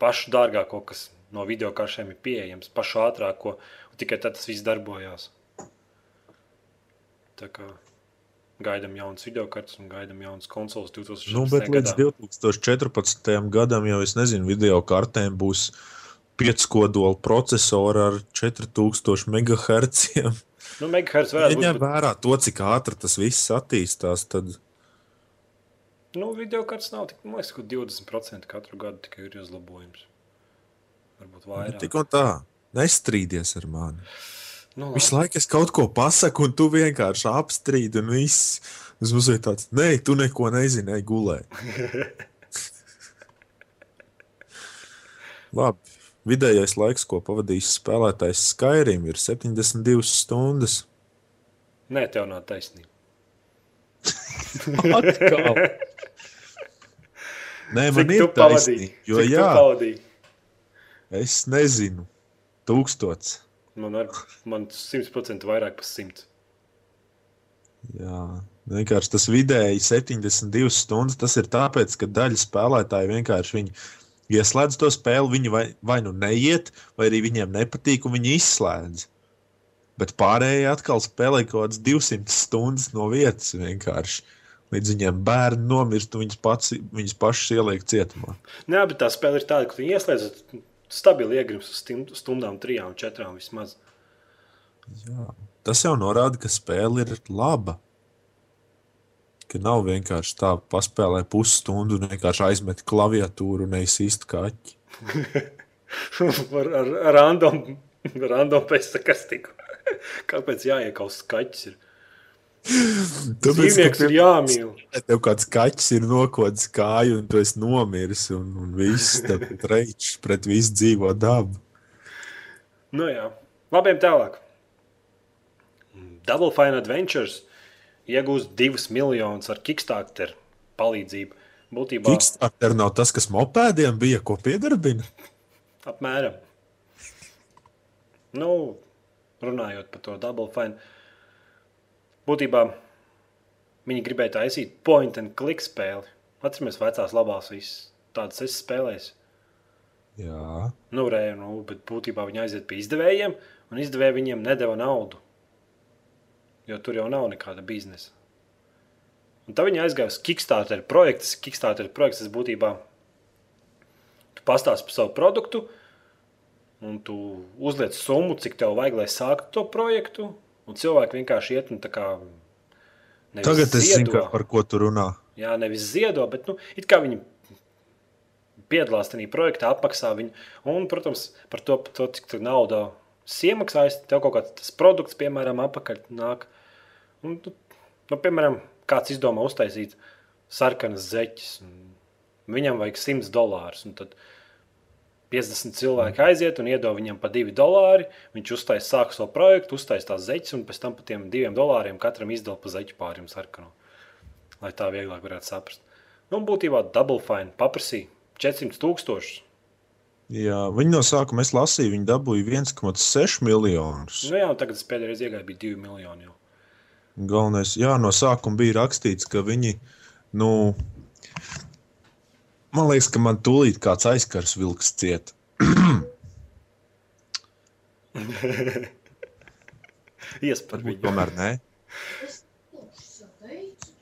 pašu dārgāko, kas no video karšiem ir pieejams, pašu ātrāko, un tikai tad tas viss darbojās. Tā kā gaidām jaunas video kartes un gaidām jaunas konsoles 2014. Nu, bet līdz gadā. 2014. gadam jau es nezinu, video kartēm būs 5 kodola procesori ar 4000 MHz. [LAUGHS] Nu, megahertz varētu Ja ņem būt, vērā to, cik ātri tas viss attīstās, tad nu, video kartes nav tik, man liekas, ka 20% katru gadu tikai ir uzlabojums. Varbūt vairāk. tik un tā. Nestrīdies ar mani. Nu, Visu laiku es kaut ko pasaku, un tu vienkārši apstrīdi. Un viss mums ir tāds, nē, tu neko nezini, gulēt. [LAUGHS] Labi. Vidējais laiks, ko pavadījis spēlētājs Skyrim, ir 72 stundas. Nē, tev nav taisnība. [LAUGHS] Nē, man Cik ir taisnība. Jo, Cik jā, es nezinu, tūkstots. Man, man 100% vairāk par 100. Jā, vienkārši tas vidēji 72 stundas. Tas ir tāpēc, ka daļa spēlētāji vienkārši viņi ieslēdz to spēli. Viņi vai, vai nu neiet, vai arī viņiem nepatīk, un viņi izslēdz. Bet pārējie atkal spēlē kaut kādas 200 stundas no vietas vienkārši. Līdz viņiem bērni nomirst, un viņus, pats, viņus pašus ieliek cietumā. Nē, bet tā spēle ir tāda, ka tu ieslēdz stabili iegrims uz stundām, trijām, četrām vismaz. Jā. Tas jau norāda, ka spēle ir laba. Ka nav vienkārši tā, paspēlē pusstundu un vienkārši aizmet klaviatūru un neizsīst kaķi. [LAUGHS] ar, ar, ar random, random pēc tam, kas tika. Kāpēc jāiekaus skaķis? Ir? Dzīvnieks ir jāmīl. Tev kāds kaķis ir nokods kāju, un tu esi nomiris, un, un viss tāpēc [LAUGHS] reiķis pret visu dzīvo dabu. Nu jā, labiem tālāk. Double Fine Adventures iegūst 2 miljonus ar Kickstarter palīdzību. Būtībā Kickstarter nav tas, kas mopēdiem bija, ko piedarbina. apmēram. Nu, runājot par to Double Fine, būtībā viņi gribēja taisīt point and click spēli. Atceramies, vecās labās visas tādas es spēlēju. Jā, Nu, re, nu, bet būtībā viņi aiziet pie izdevējiem, un izdevēji viņiem nedeva naudu. Jo tur jau nav nekāda biznesa. Un tad viņi aizgāja uz Kickstarter projektu. Kickstarter projekts tas būtībā tu pastāsti par savu produktu, un tu uzliec summu, cik tev vajag, lai sāktu to projektu. Un cilvēki vienkārši iet un tā kā. tagad es zinu, par ko tu runā. Jā, nevis ziedo, bet nu, it kā viņi piedalās tajā projektā, apmaksā viņu. Un, protams, par to, to cik tu naudu iemaksājas, tev kaut kāds produkts, piemēram, apakaļ nāk. Un, tu, nu, piemēram, kāds izdomā uztaisīt sarkanas zeķes. un Viņam vajag 100 dolārus. Tad 50 cilvēki aiziet un iedod viņam pa 2 dolāri. Viņš uztaisīs, sāk savu projektu, uztaisīs tās zeķes, un pēc tam par tiem 2 dolāriem katram izdala pa zeķu pārim sarkanu lai tā vieglāk varētu saprast. Nu, būtībā Double Fine paprasīja 400 tūkstošus. Jā, viņi no sākuma es lasīju, viņi dabūja 1,6 miljonus. Nu, jā, tagad pēdējais iegāju, bija 2 miljoni. Jau. Galvenais, jā, no sākuma bija rakstīts, ka viņi, nu, man liekas, ka man tūlīt kāds aizkars vilks ciet. Ies par viņu. Tomēr nē.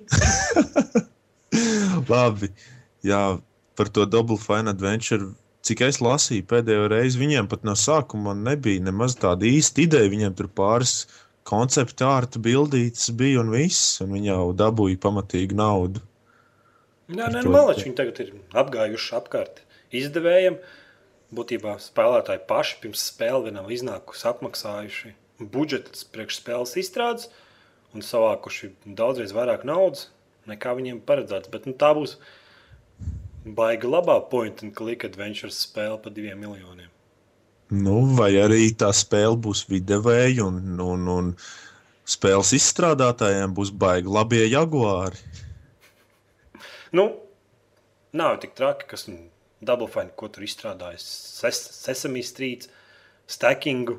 [LAUGHS] Labi, jā, par to Double Fine Adventure cik es lasīju pēdējo reizi, viņiem pat no sākuma nebija nemaz tāda īsta ideja. Viņiem tur pāris konceptu ārta bildītas bija un viss, un viņi jau dabūja pamatīgu naudu. Nē, nē, nu, malači, viņi tagad ir apgājuši apkārt izdevējiem. Būtībā spēlētāji paši pirms spēles vienam iznākusi apmaksājuši budžetus priekš spēles izstrādes un savākuši daudzreiz vairāk naudas nekā viņiem paredzēts. Bet nu, tā būs baigi labā point and click adventure spēle par diviem miljoniem. Nu, vai arī tā spēle būs videvēja, un, un, un spēles izstrādātājiem būs baigi labie jaguāri. Nu, nav tik traki, kas nu, Double Fine, ko tur izstrādājis. Ses, Sesame Street, stackingu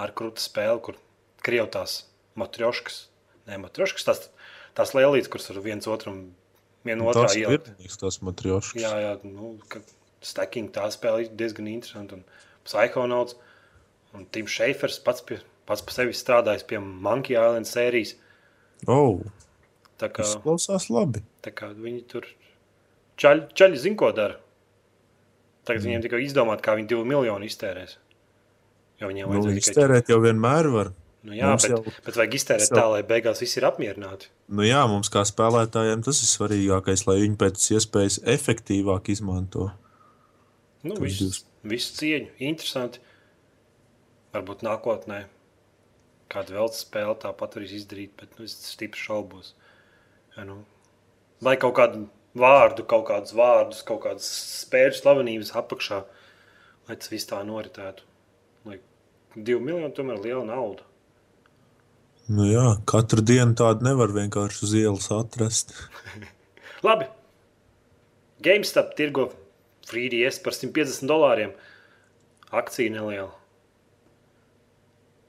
ar krūtu spēli, kur krievtās matrioškas, ne matrioškas, tās, tās lielītes, kuras ar viens otram, vienu otrā Tas ir ielikt. tas matrioškas. Jā, jā, nu, ka stacking tā spēle ir diezgan interesanta. Un Psychonauts un Tim Šeifers pats, pie, pats par sevi strādājis pie Monkey Island sērijas. Oh, Tā kā, tas klausās labi. kā viņi tur čaļi, čaļi zina, ko dara. Tagad mm. viņiem tikai izdomāt, kā viņi divu miljonu iztērēs. Jo viņiem Nu, tikai iztērēt jau vienmēr var. Nu, jā, Mums bet, jau- bet vajag iztērēt jau- tā, lai beigās viss ir apmierināti. Nu, jā, mums kā spēlētājiem tas ir svarīgākais, lai viņi pēc iespējas efektīvāk izmanto. Nu, viss. Visu cieņu, interesanti. Varbūt nākotnē kāda vēl spēle tāpat varēs izdarīt, bet nu, es stipri šaubos. Ja, nu, vai kaut kādu vārdu, kaut kādus vārdus, kaut kādas spēļu slavenības apakšā, lai tas viss tā noritētu. Lai divi miljoni tomēr ir liela nauda. Nu, jā, katru dienu tādu nevar vienkārši uz ielas atrast. [LAUGHS] Labi. GameStop tirgo FreeDS par 150 dolāriem. Akcija neliela.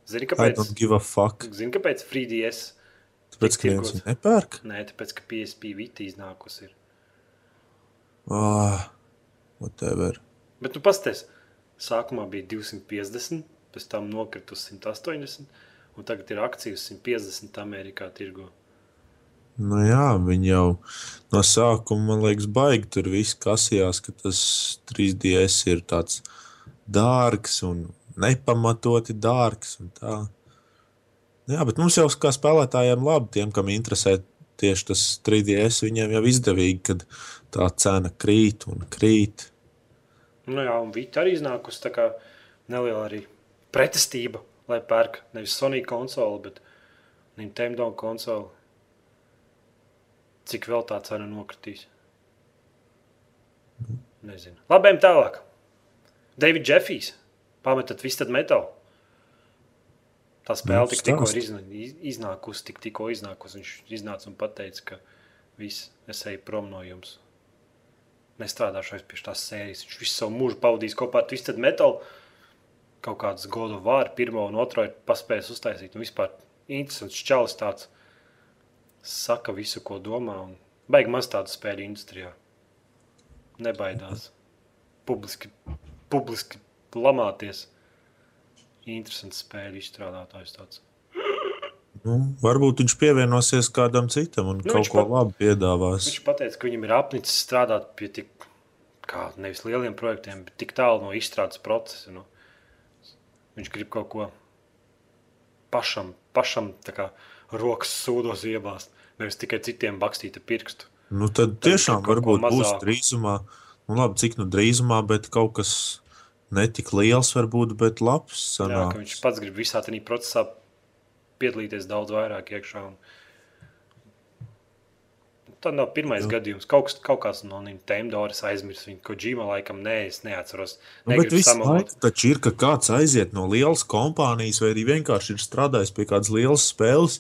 Zini, I kāpēc? don't give a fuck. Zini, kāpēc FreeDS? Tāpēc, ka neviens viņu nepērk. Nē, tāpēc, ka PSP Vita iznākusi. Ir. Ah, whatever. Bet, nu, pasties, sākumā bija 250, pēc tam nokrita uz 180, un tagad ir akcija uz 150 Amerikā tirgo. Nu, jā, viņi jau no sākuma, man liekas, baigi tur viss kasījās, ka tas 3DS ir tāds dārgs un nepamatoti dārgs. Un tā. jā, bet mums jau kā spēlētājiem labi, tiem, kam interesē tieši tas 3DS, viņiem jau izdevīgi, kad tā cena krīt un krīt. Nu, jā, un Vita arī iznākusi tā kā neliela arī pretestība, lai pērk nevis Sony konsoli, bet Nintendo konsoli. Cik vēl tā cena nokritīs? Nezinu. Labi, ejam tālāk. Davids Jeffijs. Pametat visu tad metālu. Tā spēle Nu, tik, tikko ir stāsti. izna, iz- iznākusi, tik, tikko iznākusi. Viņš iznāca un pateica, ka viss, es eju prom no jums. Nestrādāšu vairs pie tās sērijas. Viņš visu savu mūžu pavadīs kopā ar Twisted Metal. Kaut kādas godu vārdu, pirmo un otro ir paspējis uztaisīt. Un vispār interesants čalis tāds. Saka visu, ko domā. Un baigi maz tādu spēļu industrijā. Nebaidās. Publiski, publiski lamāties. Interesants spēļu izstrādātājs tāds. Nu, varbūt viņš pievienosies kādam citam un Nu, kaut ko pat- labu piedāvās. Viņš teica, ka viņam ir apnicis strādāt pie tik kā, nevis lieliem projektiem, bet tik tālu no izstrādes procesa. Nu. Viņš grib kaut ko pašam, pašam kā rokas sūdos iebāzt, nevis tikai citiem bakstīt ar pirkstu. Nu, tad Tad tiešām ko varbūt būs mazāku. drīzumā, nu, labi, cik nu drīzumā, bet kaut kas netik liels, varbūt, bet labs. Jā, Sanāk. ka viņš pats grib visā tajā procesā piedalīties daudz vairāk iekšā. Un... Tad nav pirmais Jā. gadījums. Kaut, kas, kaut kāds no Nintendo es aizmirsu. Viņu ko Džima laikam nē, es neatceros. Nu, bet visu samalot. laiku taču ir, ka kāds aiziet no lielas kompānijas, vai arī vienkārši ir strādājis pie kādas lielas spēles,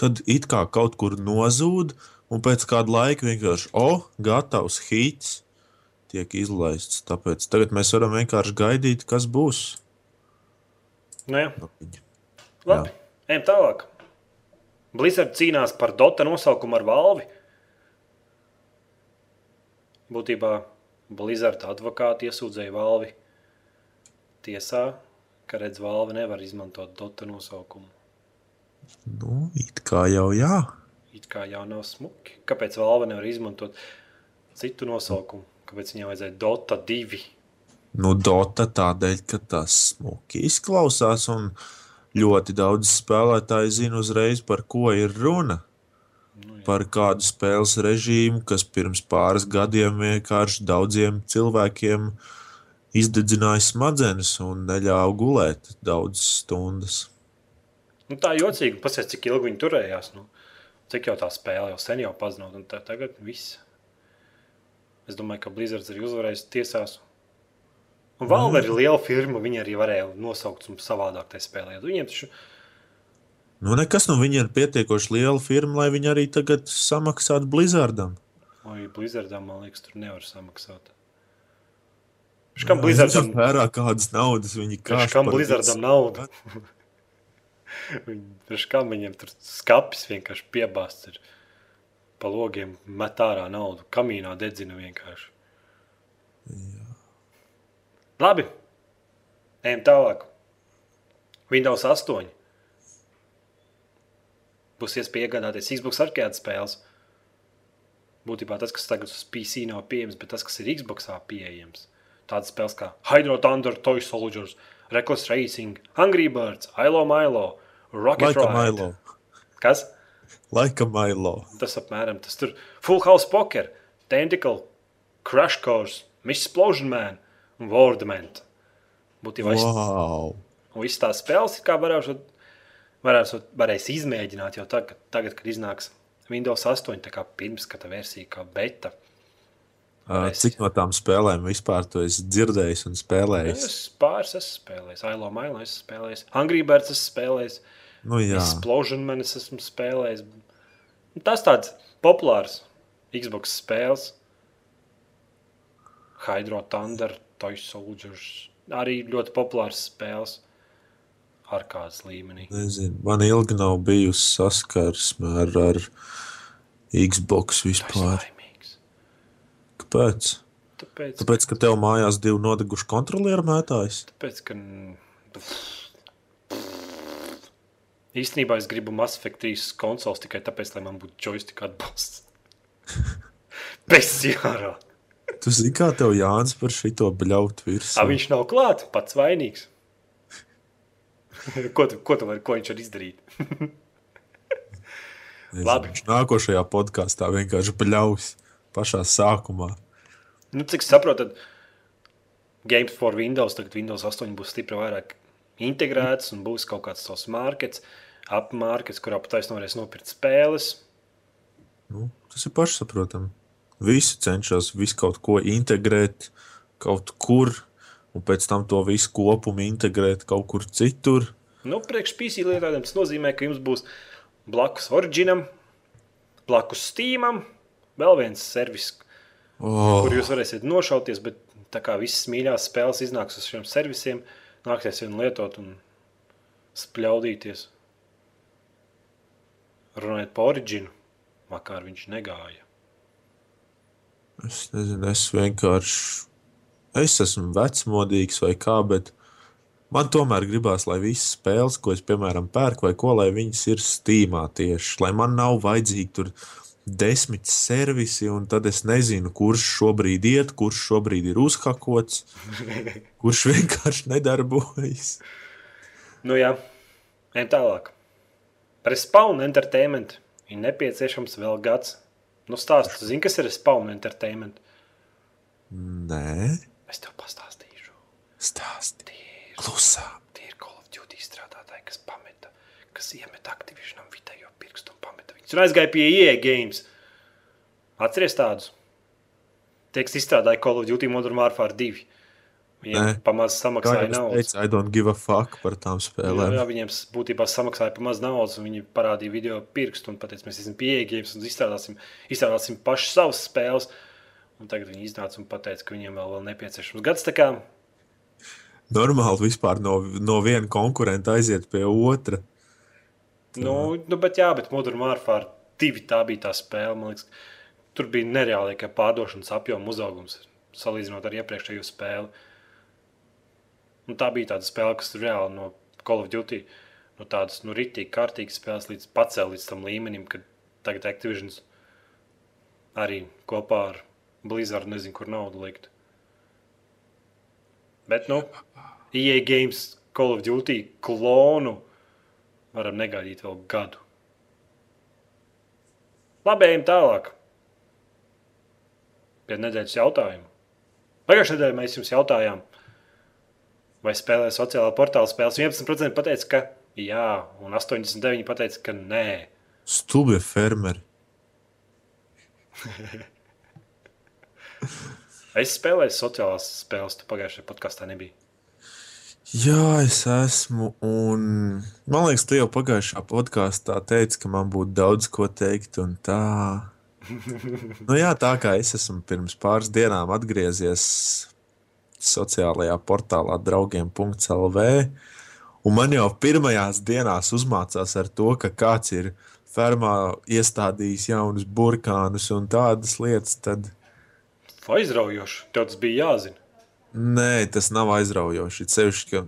tad it kā kaut kur nozūd, un pēc kāda laika vienkārši, o, oh, gatavs hits tiek izlaists. Tāpēc tagad mēs varam vienkārši gaidīt, kas būs. Nu, jā. Labi, ejam tālāk. Blizzard cīnās par Dota nosaukumu ar Valvi. Būtībā Blizzard advokāti iesūdzēja Valvi tiesā, ka redz, Valve nevar izmantot Dota nosaukumu. Nu, it kā jau jā. It kā jau nav smuki. Kāpēc Valve nevar izmantot citu nosaukumu? Kāpēc viņai vajadzēja Dota 2? Nu, Dota tādēļ, ka tas smuki izklausās, un ļoti daudz spēlētāji zina uzreiz, par ko ir runa. Nu, jā. Par kādu spēles režīmu, kas pirms pāris gadiem vienkārši daudziem cilvēkiem izdedzināja smadzenes un neļāva gulēt daudzas stundas. Nu, tā jocīgi, pasies, cik ilgi viņi turējās. Nu, cik jau tā spēle jau sen jau pazinot, un tā, tagad viss. Es domāju, ka Blizzards arī uzvarēs tiesās. Un Valve ir liela firma, viņi arī varēja nosaukt un savādāk tajā spēlē. Viņiem taču Nu, nekas no viņiem ir pietiekoši liela firma, lai viņi arī tagad samaksātu Blizzardam. Oi, Blizzardam, man liekas, tur nevar samaksāt. Viņš kam Blizzardam, vērā kādas naudas viņi viņš kāš kam Blizzardam naudu? [LAUGHS] [LAUGHS] Kam viņiem tur skapis vienkārši piebāsts ir. Pa logiem met ārā naudu, kamīnā dedzina vienkārši. Labi, ejam tālāk. Windows 8. Būs iespēja iegādāties Xbox arcade spēles. Būtībā tas, kas tagad uz PC nav pieejams, bet tas, kas ir Xbox pieejams. Tādas spēles kā Hydro Thunder, Toy Soldiers, Reckless Racing, Angry Birds, Ilo Milo, Rocket Laika Ride. Milo. Kas? Laika Milo. Tas apmēram tas tur Full House Poker, Tentacle, Crash Course, Miss Explosion Man un Wordment. Būtībā wow. Visas tās spēles kā varēšu, varēšu, varēs izmēģināt jau tagad, tagad, kad iznāks Windows 8, tā kā pirmskata versija, kā beta. Varēs. Cik no tām spēlēm vispār tu esi dzirdējis un spēlējis? Es pāris esmu spēlējis, Ailo Mailo esmu spēlējis, Angry Birds esmu spēlējis, Nu, jā, Explosion Man es esmu spēlējis. Nu, Tas tāds populārs Xbox spēles. Hydro Thunder, Toy Soldiers. Arī ļoti populārs spēles. Ar kādas līmenī. nezinu. Man ilgi nav bijusi saskarsme ar, ar Xbox vispār. laimīgs. Kāpēc? Tāpēc, Tāpēc, ka tev mājās divi nodeguši kontrolieru mētājs. tāpēc ka īstenībā es gribu Mass Effect 3 konsoles tikai tāpēc, lai man būtu joystick atbalsts. [LAUGHS] Bez jārā. Tu zini, kā tev Jānis par šito bļaut virsmu. A, viņš nav klāts, pats vainīgs. [LAUGHS] ko, tu, ko, tu var, ko viņš var izdarīt? [LAUGHS] Labi. Viņš nākošajā podkāstā vienkārši bļaus pašā sākumā. Nu, cik saprotu, tad Games for Windows, tagad Windows 8 būs stipri vairāk integrēts un būs kaut kāds savs markets, apmarkets, kurā pat taisnība varēs nopirkt spēles. Nu, tas ir pašsaprotami. Visi cenšas visu kaut ko integrēt kaut kur, un pēc tam to visu kopumu integrēt kaut kur citur. Nu, priekš PC lietotājiem tas nozīmē, ka jums būs blakus Originam, blakus Steamam, vēl viens servis, Oh, kur jūs varēsiet nošauties, bet tā kā visas mīļās spēles iznāks uz šiem servisiem, nāksies vien lietot un spļaudīties. Runājot par Originu, vakar viņš negāja. es nezinu, es vienkārši. Es esmu vecmodīgs vai kā, bet man tomēr gribās, lai visas spēles, ko es, piemēram, pērku vai ko, lai viņas ir stīmā tieši. Lai man nav vajadzīgi tur desmit servisi, un tad es nezinu, kurš šobrīd iet, kurš šobrīd ir uzhakots, [LAUGHS] kurš vienkārši nedarbojas. Nu jā, ejam tālāk. Par Spawn Entertainment ir nepieciešams vēl gads. Nu stāsti, zini, kas ir Spawn Entertainment? Nē, Es tev pastāstīšu. stāsti ir, klusām. tie ir Call of Duty strādātāji, kas pameta, kas iemet Activisionam vidējo pirkstu un pameta viņus. Un aizgāja pie EA Games. Atceries tādus? Tie, kas izstrādāja Call of Duty Modern Warfare 2. Viņiem pamazs samaksāja jau es naudu. teicu, I don't give a fuck par tām Jā, spēlēm. jā, viņiem s- būtībā samaksāja par maz naudas, un viņi parādīja video pirkstu un teica, mēs esam pieejams un izstrādāsim, izstrādāsim pašas savas spēles. Un tagad viņi iznāca un teica, ka viņiem vēl, vēl nepieciešams gads. Kā Normāli vispār no, no viena konkurenta aiziet pie otra. Nu, nu, bet, jā, bet Modern Warfare 2 tā bija tā spēle. man Liekas, tur bija nereāli kā pārdošanas apjoma uzaugums salīdzinot ar iepriekšējo spēli. Un tā bija tāda spēle, kas reāli no Call of Duty no tādas nu, rītīgi, kārtīgas spēles līdz pacēlīt līdz tam līmenim, kad tagad Activision arī kopā ar Blizzard nezinu, kur naudu likt. Bet, nu, EA Games Call of Duty klonu varam negaidīt vēl gadu. Labi, ejam tālāk. Pie nedēļas jautājumu. Pagājušajā nedēļā mēs jums jautājām, vai spēlē sociālā portāla spēles. 11% pateica, ka jā, un 89% pateica, ka nē. Stulbie fermeri. [LAUGHS] Es spēlēju sociālās spēles, tu pagājušajā podkāstā nebija. Jā, es esmu. Un man liekas, tu jau pagājušā podkāstā teici, ka man būtu daudz ko teikt. Un tā. [LAUGHS] nu, jā, tā kā es esmu pirms pāris dienām atgriezies sociālajā portālā draugiem.lv. Un man jau pirmajās dienās uzmācās ar to, ka kāds ir fermā iestādījis jaunus burkānus un tādas lietas. Tad Aizraujoši. Tas bija jāzina. Nē, tas nav aizraujoši. Ceļš, ka,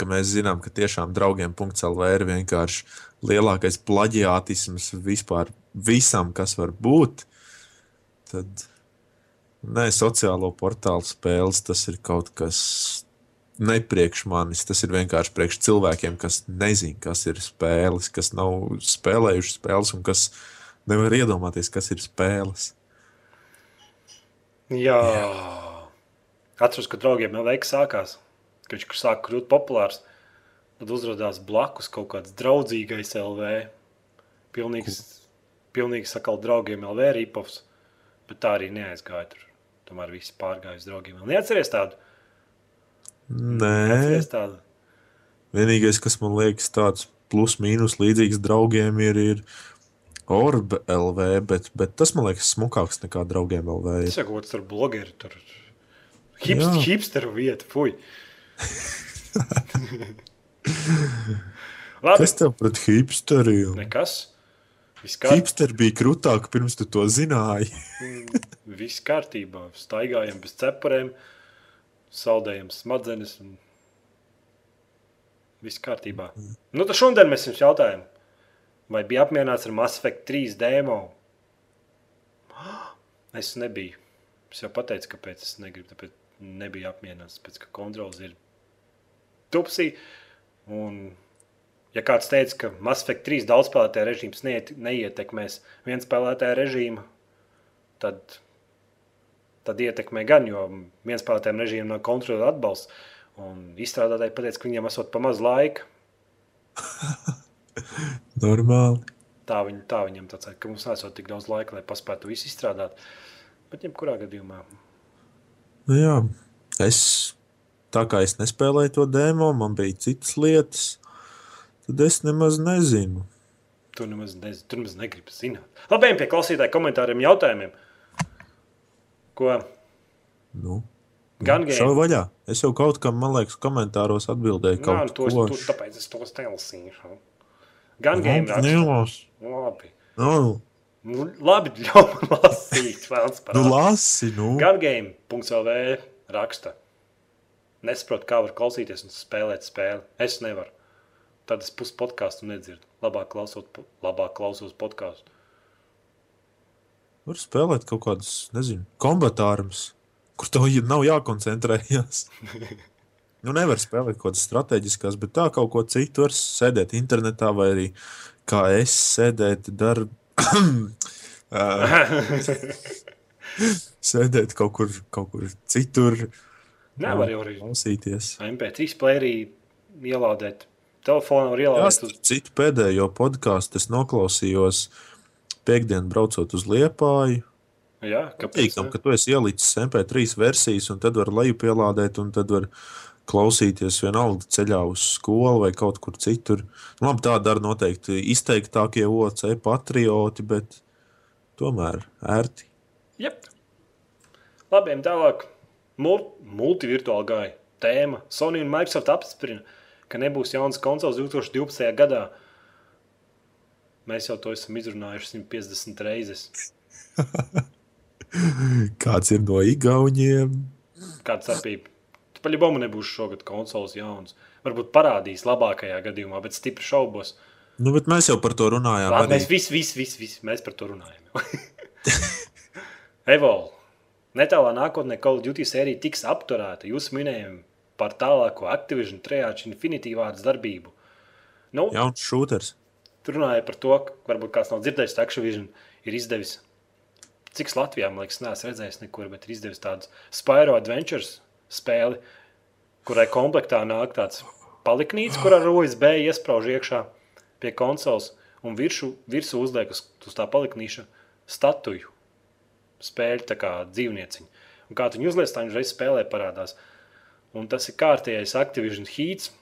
ka mēs zinām, ka tiešām draugiem.CLV ir vienkārši lielākais plaģiātisms vispār visam, kas var būt. Tad nē, sociālo portālu spēles tas ir kaut kas ne priekš manis. Tas ir vienkārši priekš cilvēkiem, kas nezina, kas ir spēles, kas nav spēlējuši spēles un kas nevar iedomāties, kas ir spēles. Jā. Jā. Atceros, ka draugiem veiks sākās, kad viņš sāk kļūt populārs. Tad uzrādījās blakus kaut kāds draudzīgais LV. Pilnīgs, pilnīgi sakal draugiem LV ripovs. Bet tā arī neaizgāja tur. Tomēr viss pārgāja uz draugiem. Neatceries tādu? Nē, Neatceries tādu. vienīgais, kas man liekas tāds plus mīnus līdzīgs draugiem, ir, ir Orb LV, bet, bet tas man liekas smukāks nekā draugiem LV. Tas ir. kaut kas ar blogeri tur. Hipst, hipsteru vieta, fuj. [LAUGHS] Labi, Kas tev pret hipsteriem? nekas. Viss kārt, Hipsteri bija krūtāki pirms tu to zināji. viss kārtībā. Staigājam bez cepurēm, saldējam smadzenes. Un... Viss kārtībā. Nu, tad šodien mēs jums jautājām, vai bija apmierināts ar Mass Effect 3 demo? [GASPS] Es nebiju. Es jau pateicu, kāpēc es negribu. Tāpēc nebiju apmierināts, pēc ka kontrols ir tupsī. Un, ja kāds teica, ka Mass Effect 3 daudzspēlētāja režīms neiet, neietekmēs viens spēlētāja režīmu, tad, tad ietekmē gan, jo viens spēlētājiem režīmam nav kontrola atbalsts. Un izstrādātāji pateica, ka viņiem esot pa maz laika. [LAUGHS] Normāli. Tā, viņ, tā viņam tāds ir, ka mums nesot tik daudz laika, lai paspētu visu izstrādāt. Bet, jebkurā gadījumā, Nu, jā, es tā kā es nespēlēju to demo, man bija citas lietas. Tad es nemaz nezinu. tur nemaz, nez, tur nemaz negribu zināt. Labi, ejam pie klausītāju komentāriem, jautājumiem. Ko Nu, gan gēnu? vaļā. Es jau kaut kam, man liekas, komentāros atbildēju Jā, kaut to, ko. to, tāpēc es to stelsīšu. Gan Nu, gēnu raksta. nelas. Labi. Nu, labi, [LAUGHS] ļauj man lasīt. Vēlns par nu lasi, nu. Gan game.lv raksta. Nesaprotu, kā var klausīties un spēlēt spēli. Es nevaru. Tad es pusi podkāstu nedzirdu. Labāk, klausot, labāk klausos podkāstu. Var spēlēt kaut kādus, nezinu, kombatārus, kur tev nav jākoncentrējas. Nu, nevar spēlēt kaut kādas strateģiskas, bet tā kaut ko citu var sēdēt internetā vai arī kā es sēdēt darbu. Sēdēt kaut kur, kaut kur citur, Nevar jau arī klausīties. MP3 playerī ielādēt. Telefonā var ielādēt. starp citu pēdējo podkāstu es noklausījos piekdienu braucot uz Liepāju. Uz... Jā, kāpēc? Ne? ka tu esi ielicis MP3 versijas, un tad var lejupielādēt, un tad var klausīties vienalga ceļā uz skolu vai kaut kur citur. Nu, Labi, tā dara noteikti izteiktākie OC patrioti, bet tomēr ērti. Jep. Labi, tālāk. Mul multivirtuāla gāja tēma. Sony un Microsoft apstiprina, ka nebūs jaunas konsoles 2012. gadā. Mēs jau to esam izrunājuši 150 reizes. [LAUGHS] Kāds ir no Igauniem? Kāda starpība? Paļāvām nebūs šogad konsoles jauns. Varbūt parādīs labākajā gadījumā, bet stipri šaubos. Nu, bet mēs jau par to runājām. Arī. mēs visi, visi, visi, visi mēs par to runājam. Evolūcija. Netālā nākotnē Call of Duty sērija tiks apturēta. Jūs minējāt, par tālāko Activision Triage Infinity vārds darbību. Nu, Jauns šūters. Tur runāja par to, ka varbūt kāds nav dzirdējis, ka Activision ir izdevis. Cik Latvijā, man liekas, neesmu redzējis nekur, bet ir izdevis tādu Spyro Adventures spēli, kurai komplektā nāk tāds paliknīts, kur ar USB iesprāž iekšā pie konsoles un virsū, virsū uzliek uz, uz tā paliknīša statuju. Spēļu tā kā dzīvnieciņu. Un kā tu viņu uzliec, tā viņš reiz spēlē parādās. Un tas ir kārtējais Activision Heats.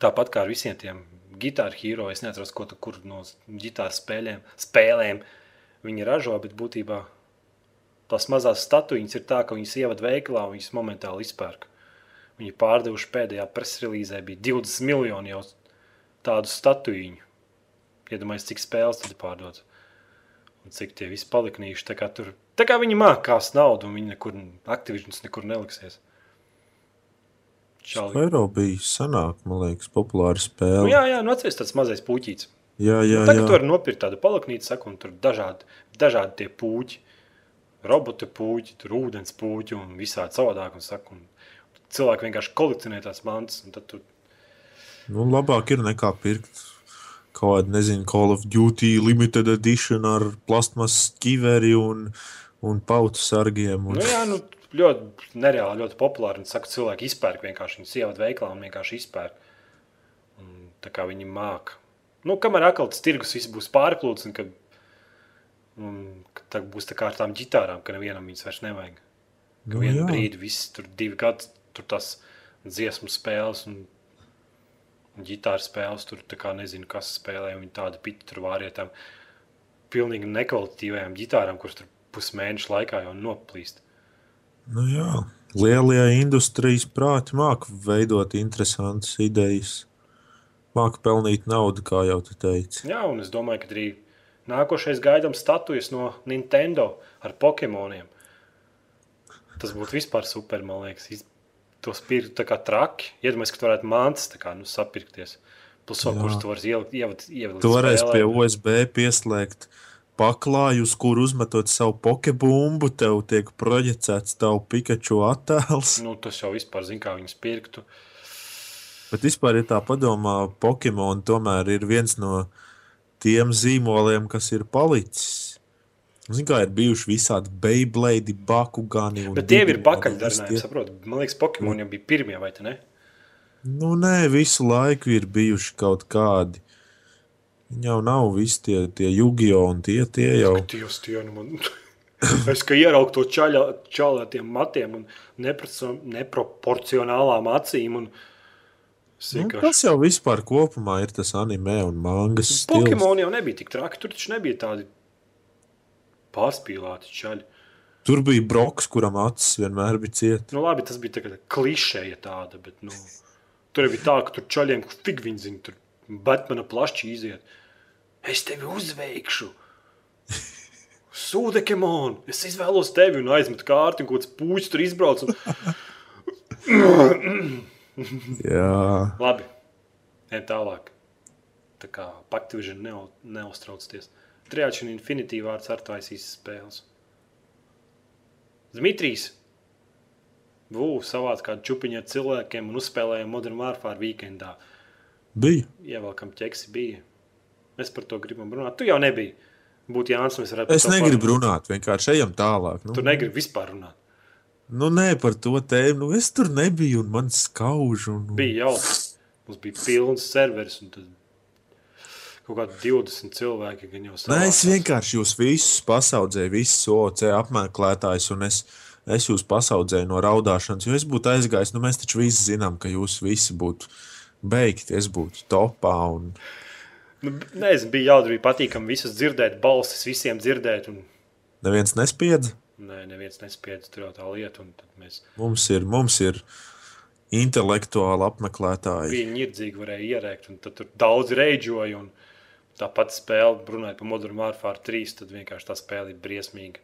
Tāpat kā ar visiem tiem gitāru hero, es neatceros, ko tu kur no ģitāru spēlēm, spēlēm viņi ražo, bet būtībā tās mazās statujas ir tā, ka viņas ievad veikalā un viņas momentāli izpērk. Viņi pārdevuši pēdējā presrelīzē bija 20 miljoni jau tādu statujiņu. Iedomājieties, cik spēles tad ir pārdotas. Un cik tie visi paliknīši. Tā kā, tur, tā kā viņi mākās naudu un viņi nekur, aktivišķis nekur neliksies. Čali. Spēro bija sanāk, man liekas, populāra spēle. Nu, jā, jā, nu atceries tāds mazais puķītis. jā, jā. Nu, tagad jā. tu vari nopirkt tādu paliknīti, saku, un tur dažādi, dažādi tie puķi. Robota puķi, tur ūdens puķi un visādi savādāk. Un, saku, un cilvēki vienkārši kolekcionē tās mantas. Tu, Nu, labāk ir nekā pirkt kaut kādu, nezinu, Call of Duty limited edition ar plastmasas ķiveri un, un pautu sargiem. Un... nu, jā, nu, ļoti nereāli, ļoti populāri. Un, saku, cilvēki izpērk vienkārši viņu sievu veikalā un vienkārši izpērk. Un, tā kā viņi māca. Nu, kamēr atkal tas tirgus viss būs pārplūcis, un kad, un, tā būs tā kā ar tām ģitārām, ka nevienam viņas vairs nevajag. Ka Nu, vienu jā. brīdi viss tur divi gadi, tur tas dziesmu spēles un, ģitāra spēles, tur tā kā nezinu, kas spēlē, un viņi tādi piti tur vārietām pilnīgi nekvalitatīvajām ģitārām, kuras tur pusmēnešu laikā jau noplīst. Nu, jā. Lielie industrijas prāti māca veidot interesantas idejas. Māca pelnīt naudu, kā jau te teici. Jā, un es domāju, ka arī nākošais gaidām statujas no Nintendo ar Pokemoniem. Tas būtu vispār super, man liekas. Tos pirkt tā kā traki. Iedomājieties, ka tu varētu mantas kā nu, sapirkties. Plus, vēl, kurus tu vari ielikt Tu varēsi pie USB pieslēgt paklāju, uz kuru uzmetot savu pokebumbu, tev tiek proģicēts tavu Pikachu attēls. Nu, tas jau vispār zina, kā viņus pirktu. Bet vispār, ja tā padomā, Pokemon tomēr ir viens no tiem zīmoliem, kas ir palicis. Zini, kā ir bijuši visādi Beyblade, Bakugani. Bet tie ir pakaļdarinājumi, saprotu. Man liekas, Pokemon jau bija pirmie, vai ne? Nu, nē, visu laiku ir bijuši kaut kādi. Viņi jau nav visi tie, tie Jugio un tie, tie jau. Dievs, tie nu man. [LAUGHS] Es kā ieraugu to čālu ar tiem matiem un neproco- neproporcionālām acīm. Un Nu, tas jau vispār kopumā ir tas anime un mangas stils. Pokemon jau nebija tik traki. Tur taču nebija tādi pārspīlēti čaļi. Tur bija broks, kuram acis vienmēr bija cieta. Nu, labi, tas bija tā klišeja tāda, bet nu, tur bija tā, ka tur čaļiem fig viņi zina, tur Batmana plašķi iziet. Es tevi uzveikšu! Sūdekemon! Es izvēlos tevi un aizmetu kārti, un kaut kāds puķis tur izbrauc. Un... [LAUGHS] Jā, Labi, ejam tālāk. Tā kā Paktivižana neu, neuztraucieties. Triāčs un Infinity vārds ar taisīs spēles. Dmitrijs Vū savāc kādu čupiņu ar cilvēkiem un uzspēlējām Modern Warfare weekendā. bija. Ievelkam ķeksi bija. Mēs par to gribam runāt. Tu jau nebija. Būtu Jānis, mēs varētu Es par to negribu parunāt. runāt, vienkārši ejam tālāk. Nu, Tu negribi vispār runāt. Nu nē, par to tēmu. Nu, es tur nebiju un man skauž. Un... Bija jau. Mums bija pilns serveris un tad kaut kādi 20 cilvēki gan jau Nē, es vienkārši jūs visus pasaudzēju, visus OC apmeklētājus, un es, es jūs pasaudzēju no raudāšanas, jo es būtu aizgājis. Nu, mēs taču visi zinām, ka jūs visi būtu beigti, es būtu topā. Un... Nu, nezinu, bija jautri, bija patīkami visus dzirdēt, balsis visiem dzirdēt. Un, Neviens nespiedz. Nē, neviens nespiedz tur tā lieta. Mēs Mums ir, mums ir intelektuāli apmeklētāji. bija ņirdzīgi, varēja ierēkt. un Tad tur daudz reidžoja. un Tāpat spēle, runājot par Modern Warfare 3, tad vienkārši tā spēle ir briesmīga.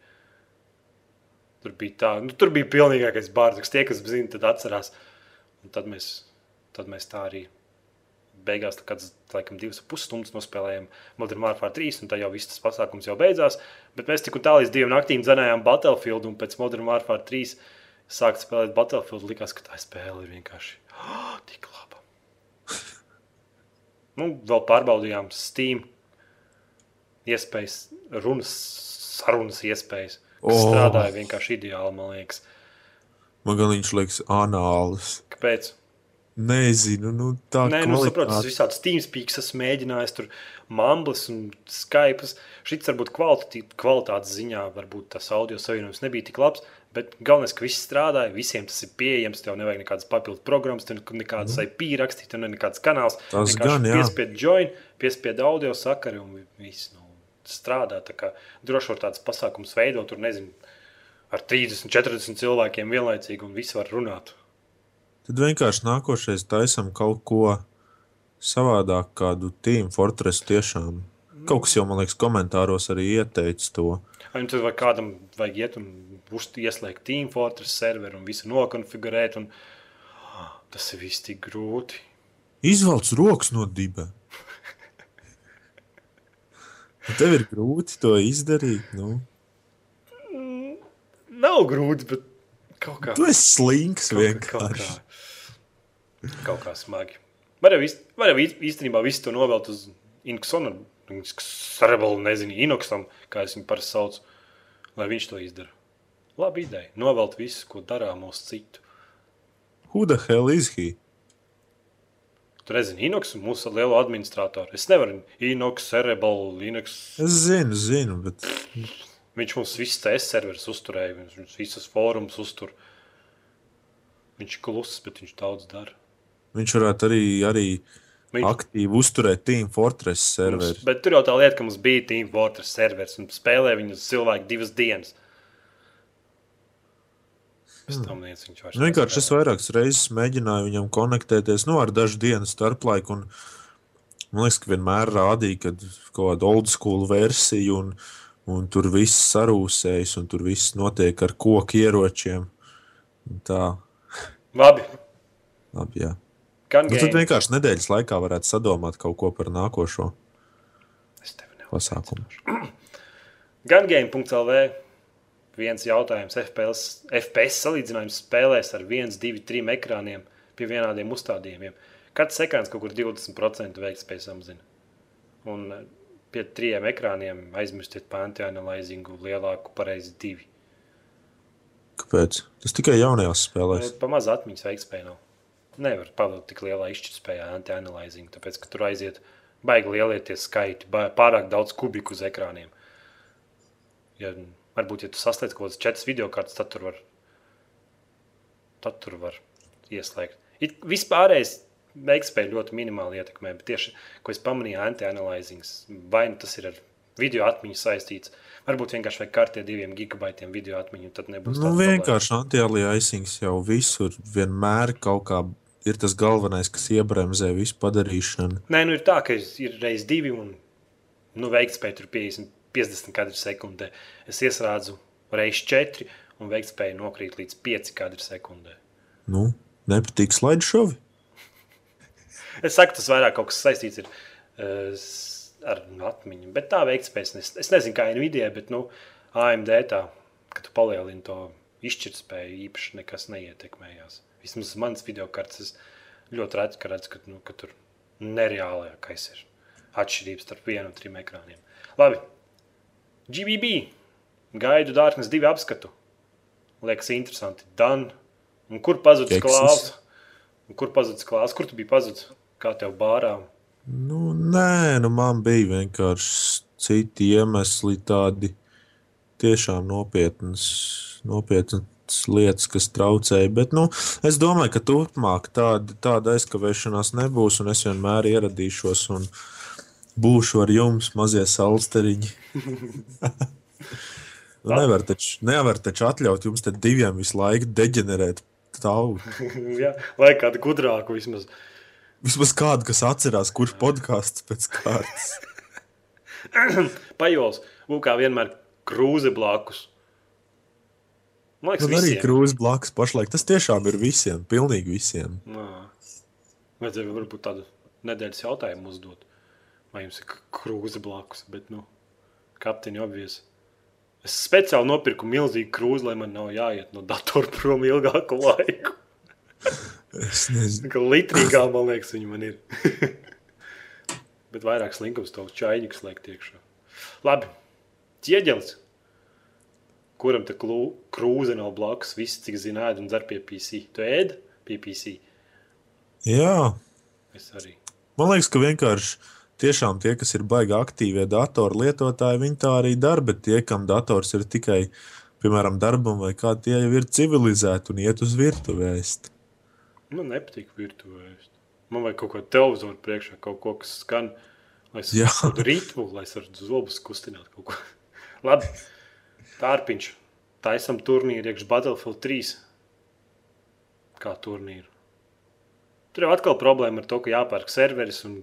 Tur bija tā, nu, tur bija pilnīgākais bārds. Tie, kas zina, tad atcerās. Un tad mēs, tad mēs tā arī beigās, kad laikam divas ar pus stundas nospēlējām Modern Warfare 3, un tā jau viss tas pasākums jau beidzās. Bet mēs tik un tā līdz divām naktīm dzinējām Battlefield, un pēc Modern Warfare 3 sākt spēlēt Battlefield, likās, ka tā spēle ir vienkārši oh, tik laba. nu, vēl pārbaudījām Steam iespējas, runas, sarunas iespējas. Oh. Strādāja vienkārši ideāli, man liekas. Man liekas anāls. Kāpēc? Nezinu, nu tā Nē, nu, saprotu, tas kvalitāte. visāds TeamSpeaks esmu mēģinājis, tur Mamblis un Skype. Šis varbūt kvalitātes ziņā, varbūt tas audio savienojums nebija tik labs, bet galvenais, ka viss strādāja, visiem tas ir pieejams, tev nevajag nekādas papildus programmas, tev nekādas IP rakstīt, tev nekāds kanāls. Tas gan, jā. Piespied join, piespied audio sakari un viss nu, strādā. Tā kā droši var tāds pasākums veidot, tur nezinu, ar 30, 40 cilvēkiem vienlaicīgi un visi var runāt. Tad vienkārši nākošais taisam kaut ko savādāk, kādu Team Fortress tiešām. Kaut kas jau, man liekas, komentāros arī ieteica to. Vai nu vai kādam vajag iet un ieslēgt Team Fortress serveru un visu nokonfigurēt. Un... Tas ir viss tik grūti. Izvelc rokas no diba. [LAUGHS] Tev ir grūti to izdarīt. Nu. Nav grūti, bet kaut kā. Tu esi slinks Kaut, kā- kaut, vienkārši. kā, kaut kā smagi. Var jau, īst, var jau īst- īstenībā visu to novelt uz Inksonu, Cerebalu, nezinu, Inoksam, kā es viņu parasti saucu, lai viņš to izdara. Labi ideja. Novelt visu, ko darām uz citu. Who the hell is he? Tu nezini, Inoks, mūsu lielo administratoru. Es nevaru Inoks, Cerebal, Inoks. Es zinu, zinu, bet Viņš mums visus TS serverus uzturēja, viņš visus fórumus uztur. Viņš ir kluss, bet viņš daudz dara. Viņš varētu arī, arī Viņš, aktīvi uzturēt Team Fortress serveri. mums, bet tur jau tā lieta, ka mums bija Team Fortress serveris un spēlēja viņu cilvēku divas dienas. Tam viens viņš Nu, Vienkārši es vairākas reizes mēģināju viņam konektēties nu, ar dažu dienu starplaiku. Un, man liekas, ka vienmēr rādīja, ka kaut kāda old school versija un, un tur viss sarūsējas un tur viss notiek ar koku ieročiem. Tā, Labi. labi, jā. Gan Nu, tad game. vienkārši nedēļas laikā varētu sadomāt kaut ko par nākošo Es tevi nevaru. pasākumu. [CLEARS THROAT] Gan game.lv. Viens jautājums. FPS, FPS salīdzinājums spēlēs ar 1, 2, 3 ekrāniem pie vienādiem uzstādījumiem. Katrs ekrāns kaut kur 20% veiktspēju samazina. Un eh, pie trijiem ekrāniem aizmirstiet par anti-analyzingu lielāku pareizi divi. Kāpēc? Tas tikai jaunajās spēlēs. Pa maz atmiņas veiktspēja nav. Nevar pavilkt tik lielā izšķirtspējā anti-analyzing, tāpēc, ka tur aiziet baigi lielie tie skaiti, pārāk daudz kubiku uz ekrāniem. Ja, varbūt, ja tu sasniedz kaut kādas četras video kartes, tad tur var, tad tur var ieslēgt. It, vispārējais veiktspēja ļoti minimāli ietekmē, bet tieši, ko es pamanīju, anti-analyzings, vai nu tas ir ar video atmiņu saistīts, varbūt vienkārši vajag kārtie diviem gigabaitiem video atmiņu, tad nebūs Nu, vienkārši anti-aliasings jau visur vienmēr kaut kā ir tas galvenais, kas iebremzē visu padarīšanu. Nē, nu ir tā, ka ir reizes divi un nu, veiktspēja tur 50, 50 kadru sekundē. Es ieslēdzu reizes četri un veiktspēja nokrīt līdz 5 kadru sekundē. Nu, nepatīk slidešovi. Es saku, tas vairāk kaut kas saistīts ir, uh, s- ar atmiņu, bet tā veiktspējas, es, es nezinu, kā Nvidia, bet nu, AMD tā, ka tu palielini to izšķirtspēju, īpaši nekas neietekmējās. Vismaz manas video kartes es ļoti reti, ka redzu, ka, nu, ka tur nereālākais ir atšķirības starp vienu un trim ekrāniem. Labi, GBB, gaidu Dārknes divi apskatu. Liekas interesanti. Dan, un kur pazudis? Un Kur pazudis klāvs? Kur tu biji pazudis? Kā tev bārā? Nu, nē, nu man bija vienkārši citi iemesli, tādi tiešām nopietnas, nopietnas lietas, kas traucēja. Bet nu, es domāju, ka turpmāk tāda, tāda aizkavēšanās nebūs, un es vienmēr ieradīšos un būšu ar jums, mazie salsteriņi. [LAUGHS] Nu, nevar, taču, nevar taču atļaut jums te diviem visu laiku deģenerēt tautu. [LAUGHS] ja, vai kādu gudrāku vismaz. Vismaz kādu, kas atcerās, kurš podkāsts pēc kārtas. [CLEARS THROAT] Pajols, kā vienmēr krūze blakus. Man liekas, Man arī visiem. krūze blakus pašlaik. Tas tiešām ir visiem, pilnīgi visiem. Vajadzēja varbūt tādu nedēļas jautājumu uzdot. Vai jums ir krūze blakus? Bet, nu, kapteiņi obvies. Es speciāli nopirku milzīgu krūzi, lai man nav jāiet no datora prom ilgāku laiku. Es nezinu. Kā litrīgā, man liekas, viņa man ir. [LAUGHS] Bet vairāk slinkums to čaļņiks liek iekšā. Labi, ķieģelis. Kuram te klū- krūze nav blakus? Viss, cik zina, ēd un dzer pie PC. Tu ēd pie PC? Jā, Es arī. man liekas, ka vienkārši tiešām tie, kas ir baigi aktīvie datoru lietotāji, viņi tā arī dara, bet tie, kam dators ir tikai, piemēram, darbam vai kā, tie jau ir civilizēti un iet uz virtuvēst. Man nepatīk virtuvēs. Man vajag kaut ko televizoru priekšā, kaut ko, kas skan, lai es tādu ritmu, lai es varu zobus kustināt kaut ko. [LAUGHS] Labi, tārpiņš. Taisam turnīru iekš Battlefield 3. Kā turnīru. Tur jau atkal problēma ar to, ka jāpērk serveris un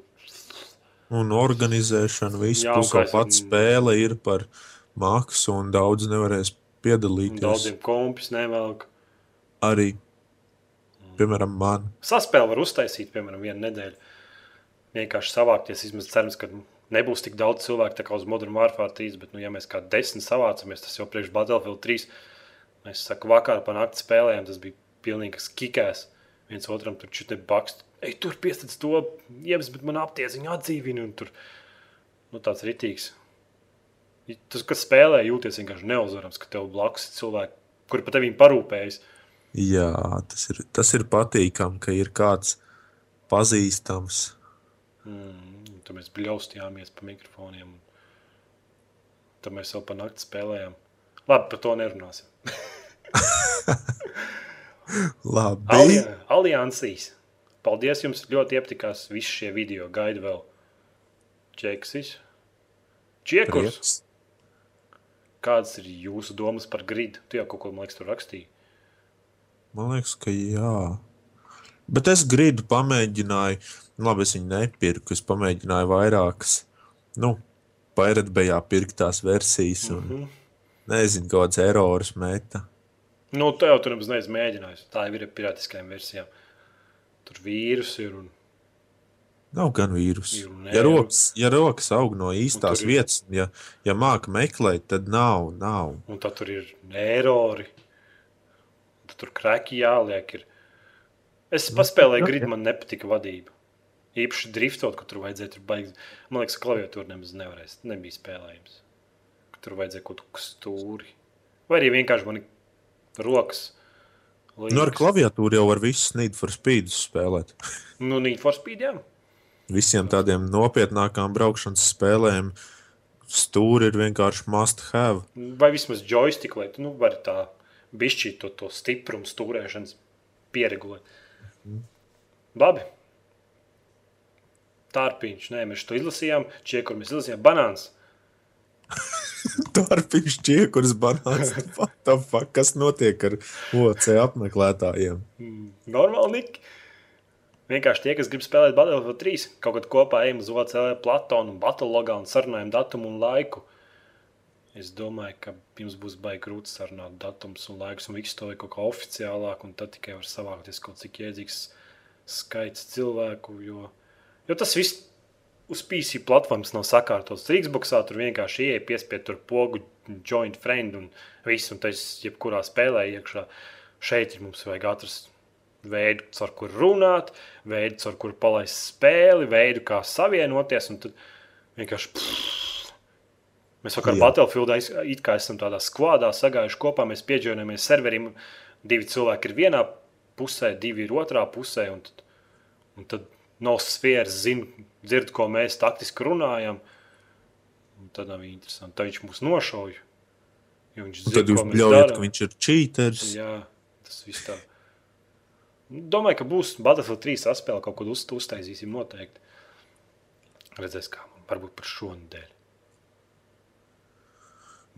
Un organizēšana, vēl es- pats spēle ir par maksu, un daudz nevarēs piedalīties. daudziem kompis nevelk. Arī, piemēram, man. Saspēle var uztaisīt, piemēram, vienu nedēļu. Vienkārši savākties, vismaz cerams, ka nebūs tik daudz cilvēku kā uz Modern Warfare 3, bet, nu, ja mēs kā desmit savācamies, tas jau priekš Battlefield 3. Mēs sakām, vakar pa nakti spēlējām, tas bija pilnīgs kikēs. Viens otram tur čutē bakst. Ej, tur piestāst to, jebs, bet man aptiesiņu atdzīvina. Un tur, nu, tāds ritīgs. Tas, kas spēlē, jūties vienkārši neuzvarams, ka tev blakus ir cilvēki, kuri par tevi parūpējas. Jā, tas ir, tas ir patīkami, ka ir kāds pazīstams. Mm, tad mēs bļaustījāmies pa mikrofoniem. un Tad mēs vēl pa nakti spēlējām. Labi, par to nerunāsim. [LAUGHS] Labi. Ali- Aliansīs. Paldies jums, ļoti iepatikās visi šie video. Gaidu vēl čeksis. Čiekurs. Prieks. Kādas ir jūsu domas par gridu? Tu jau kaut ko, man liekas, tur rakstīji. Man liekas, ka jā. Bet es gribu pamēģināju, nu, labi, es viņu nepirku. Es pamēģināju vairākas, nu, pairatbējā pirktās versijas, un mm. -hmm. nezinu, kādas erorus meta. Nu, te jau tur nemaz neesmu mēģinājis. Tā jau ir pirātiskajām versijām. Tur vīrusi ir un Nav gan vīrusu. Ja rokas, ja rokas aug no īstās ir- vietas, ja, ja māca meklēt, tad nav. nav. Un tad tur ir erori. Tad tur krāpīgi jāliek. Ir. Es paspēlēju gridu, man nepatika vadība. Īpaši driftot, ka tur vajadzēja tur baigt. Man liekas, ka klaviatūra nemaz nevarēs. Nebija spēlējams. Ka tur vajadzēja kaut ko stūri. Vai arī vienkārši man ir rokas. Nu, ar klaviatūru jau var visus Need for Speed spēlēt. Nu, Need for Speed, jā. Visiem tādiem nopietnākām braukšanas spēlēm stūri ir vienkārši must have. Vai vismaz joystick, lai tu nu, vari tā bišķīt to, to stiprumu stūrēšanas pieregulēt. Labi. Tārpiņš, nē, mēs to izlasījām. Čiekur mēs izlasījām banāns. [LAUGHS] Dārpiņš, čiekurs, banāns. [LAUGHS] What the fuck? Kas notiek ar OC apmeklētājiem? Normāli, Nik. Vienkārši tie, kas grib spēlēt Battlefield 3, kaut kad kopā ejam uz OCL platformu, Battlelogā un sarunājam datumu un laiku. Es domāju, ka jums būs baigi grūti sarunāt datums un laikus, un viss to ir kaut kā oficiālāk, un tad tikai var savākties kaut cik iedzīgs skaits cilvēku. Jo, jo tas viss uz PC platformas nav sakārtots. Xboxā tur vienkārši ieeja, piespied tur pogu, joint friend un viss, un tas jebkurā spēlē iekšā. Šeit mums vajag atrast veidu, ar kuru runāt, veidu, ar kuru palaist spēli, veidu, kā savienoties. un tad vienkārši pff, mēs vakar. Battlefieldā it kā esam tādā skvādā sagājuši kopā. Mēs pieģēramies serverim. Divi cilvēki ir vienā pusē, divi ir otrā pusē. Un tad, un tad no sfēras zina, dzird, ko mēs taktiski runājam. Un tad nav interesanti. Tad viņš mūs nošauja. jo Viņš zina, tad jūs bļaujat, ka viņš ir cheaters. Jā, tas viss tā. Domāju, ka būs Battlefield 3 atspēle kaut ko uz, uztaisīsim noteikti. Redzēs, kā varbūt par šo nedēļu.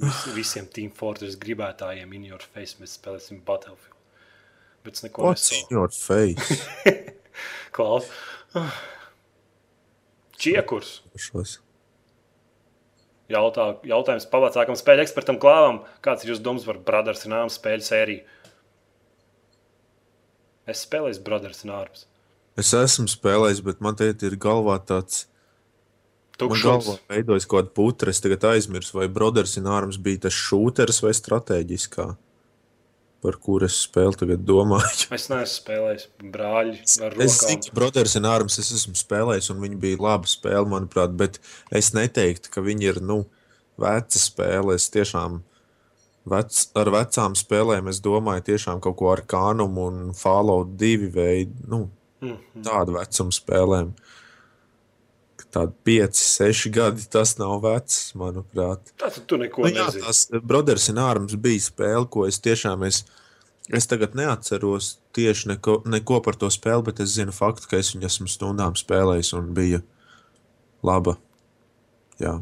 Vis, visiem Team Fortress gribētājiem in your face mēs spēlēsim Battlefield. Bet es neko What's in your face? [LAUGHS] Klaus. Čiekurs. Šos. Jautā, jautājums pavācākam spēļu ekspertam Klāvam. Kāds ir jūsu domas par Brothers in Arms spēļu sēriju? Es spēlēju Brothers in Arms. Es esmu spēlējis, bet man te ir galvā tāds Galvā veidojas kaut kāda putra. Es tagad aizmirsu, vai Brothers in Arms bija tas šūters vai strateģiskā, par kuru es spēli tagad domāju. Es neesmu spēlējis brāļi Es ka Brothers in Arms es esmu spēlējis, un viņi bija laba spēle, manuprāt, bet es neteiktu, ka viņi ir nu, veca spēle. Es tiešām vec, ar vecām spēlēm es domāju tiešām kaut ko ar Kānumu un Fallout 2 veidu, nu, Mhm. tādu vecumu spēlēm. Tādi 5, 6 gadi tas nav vecs, manuprāt. Tātad tu neko Nu, jā, nezini. tas Brothers in Arms bija spēle, ko es tiešām es, es tagad neatceros tieši neko, neko par to spēli, bet es zinu faktu, ka es viņu esmu stundām spēlējis un bija laba. Jā.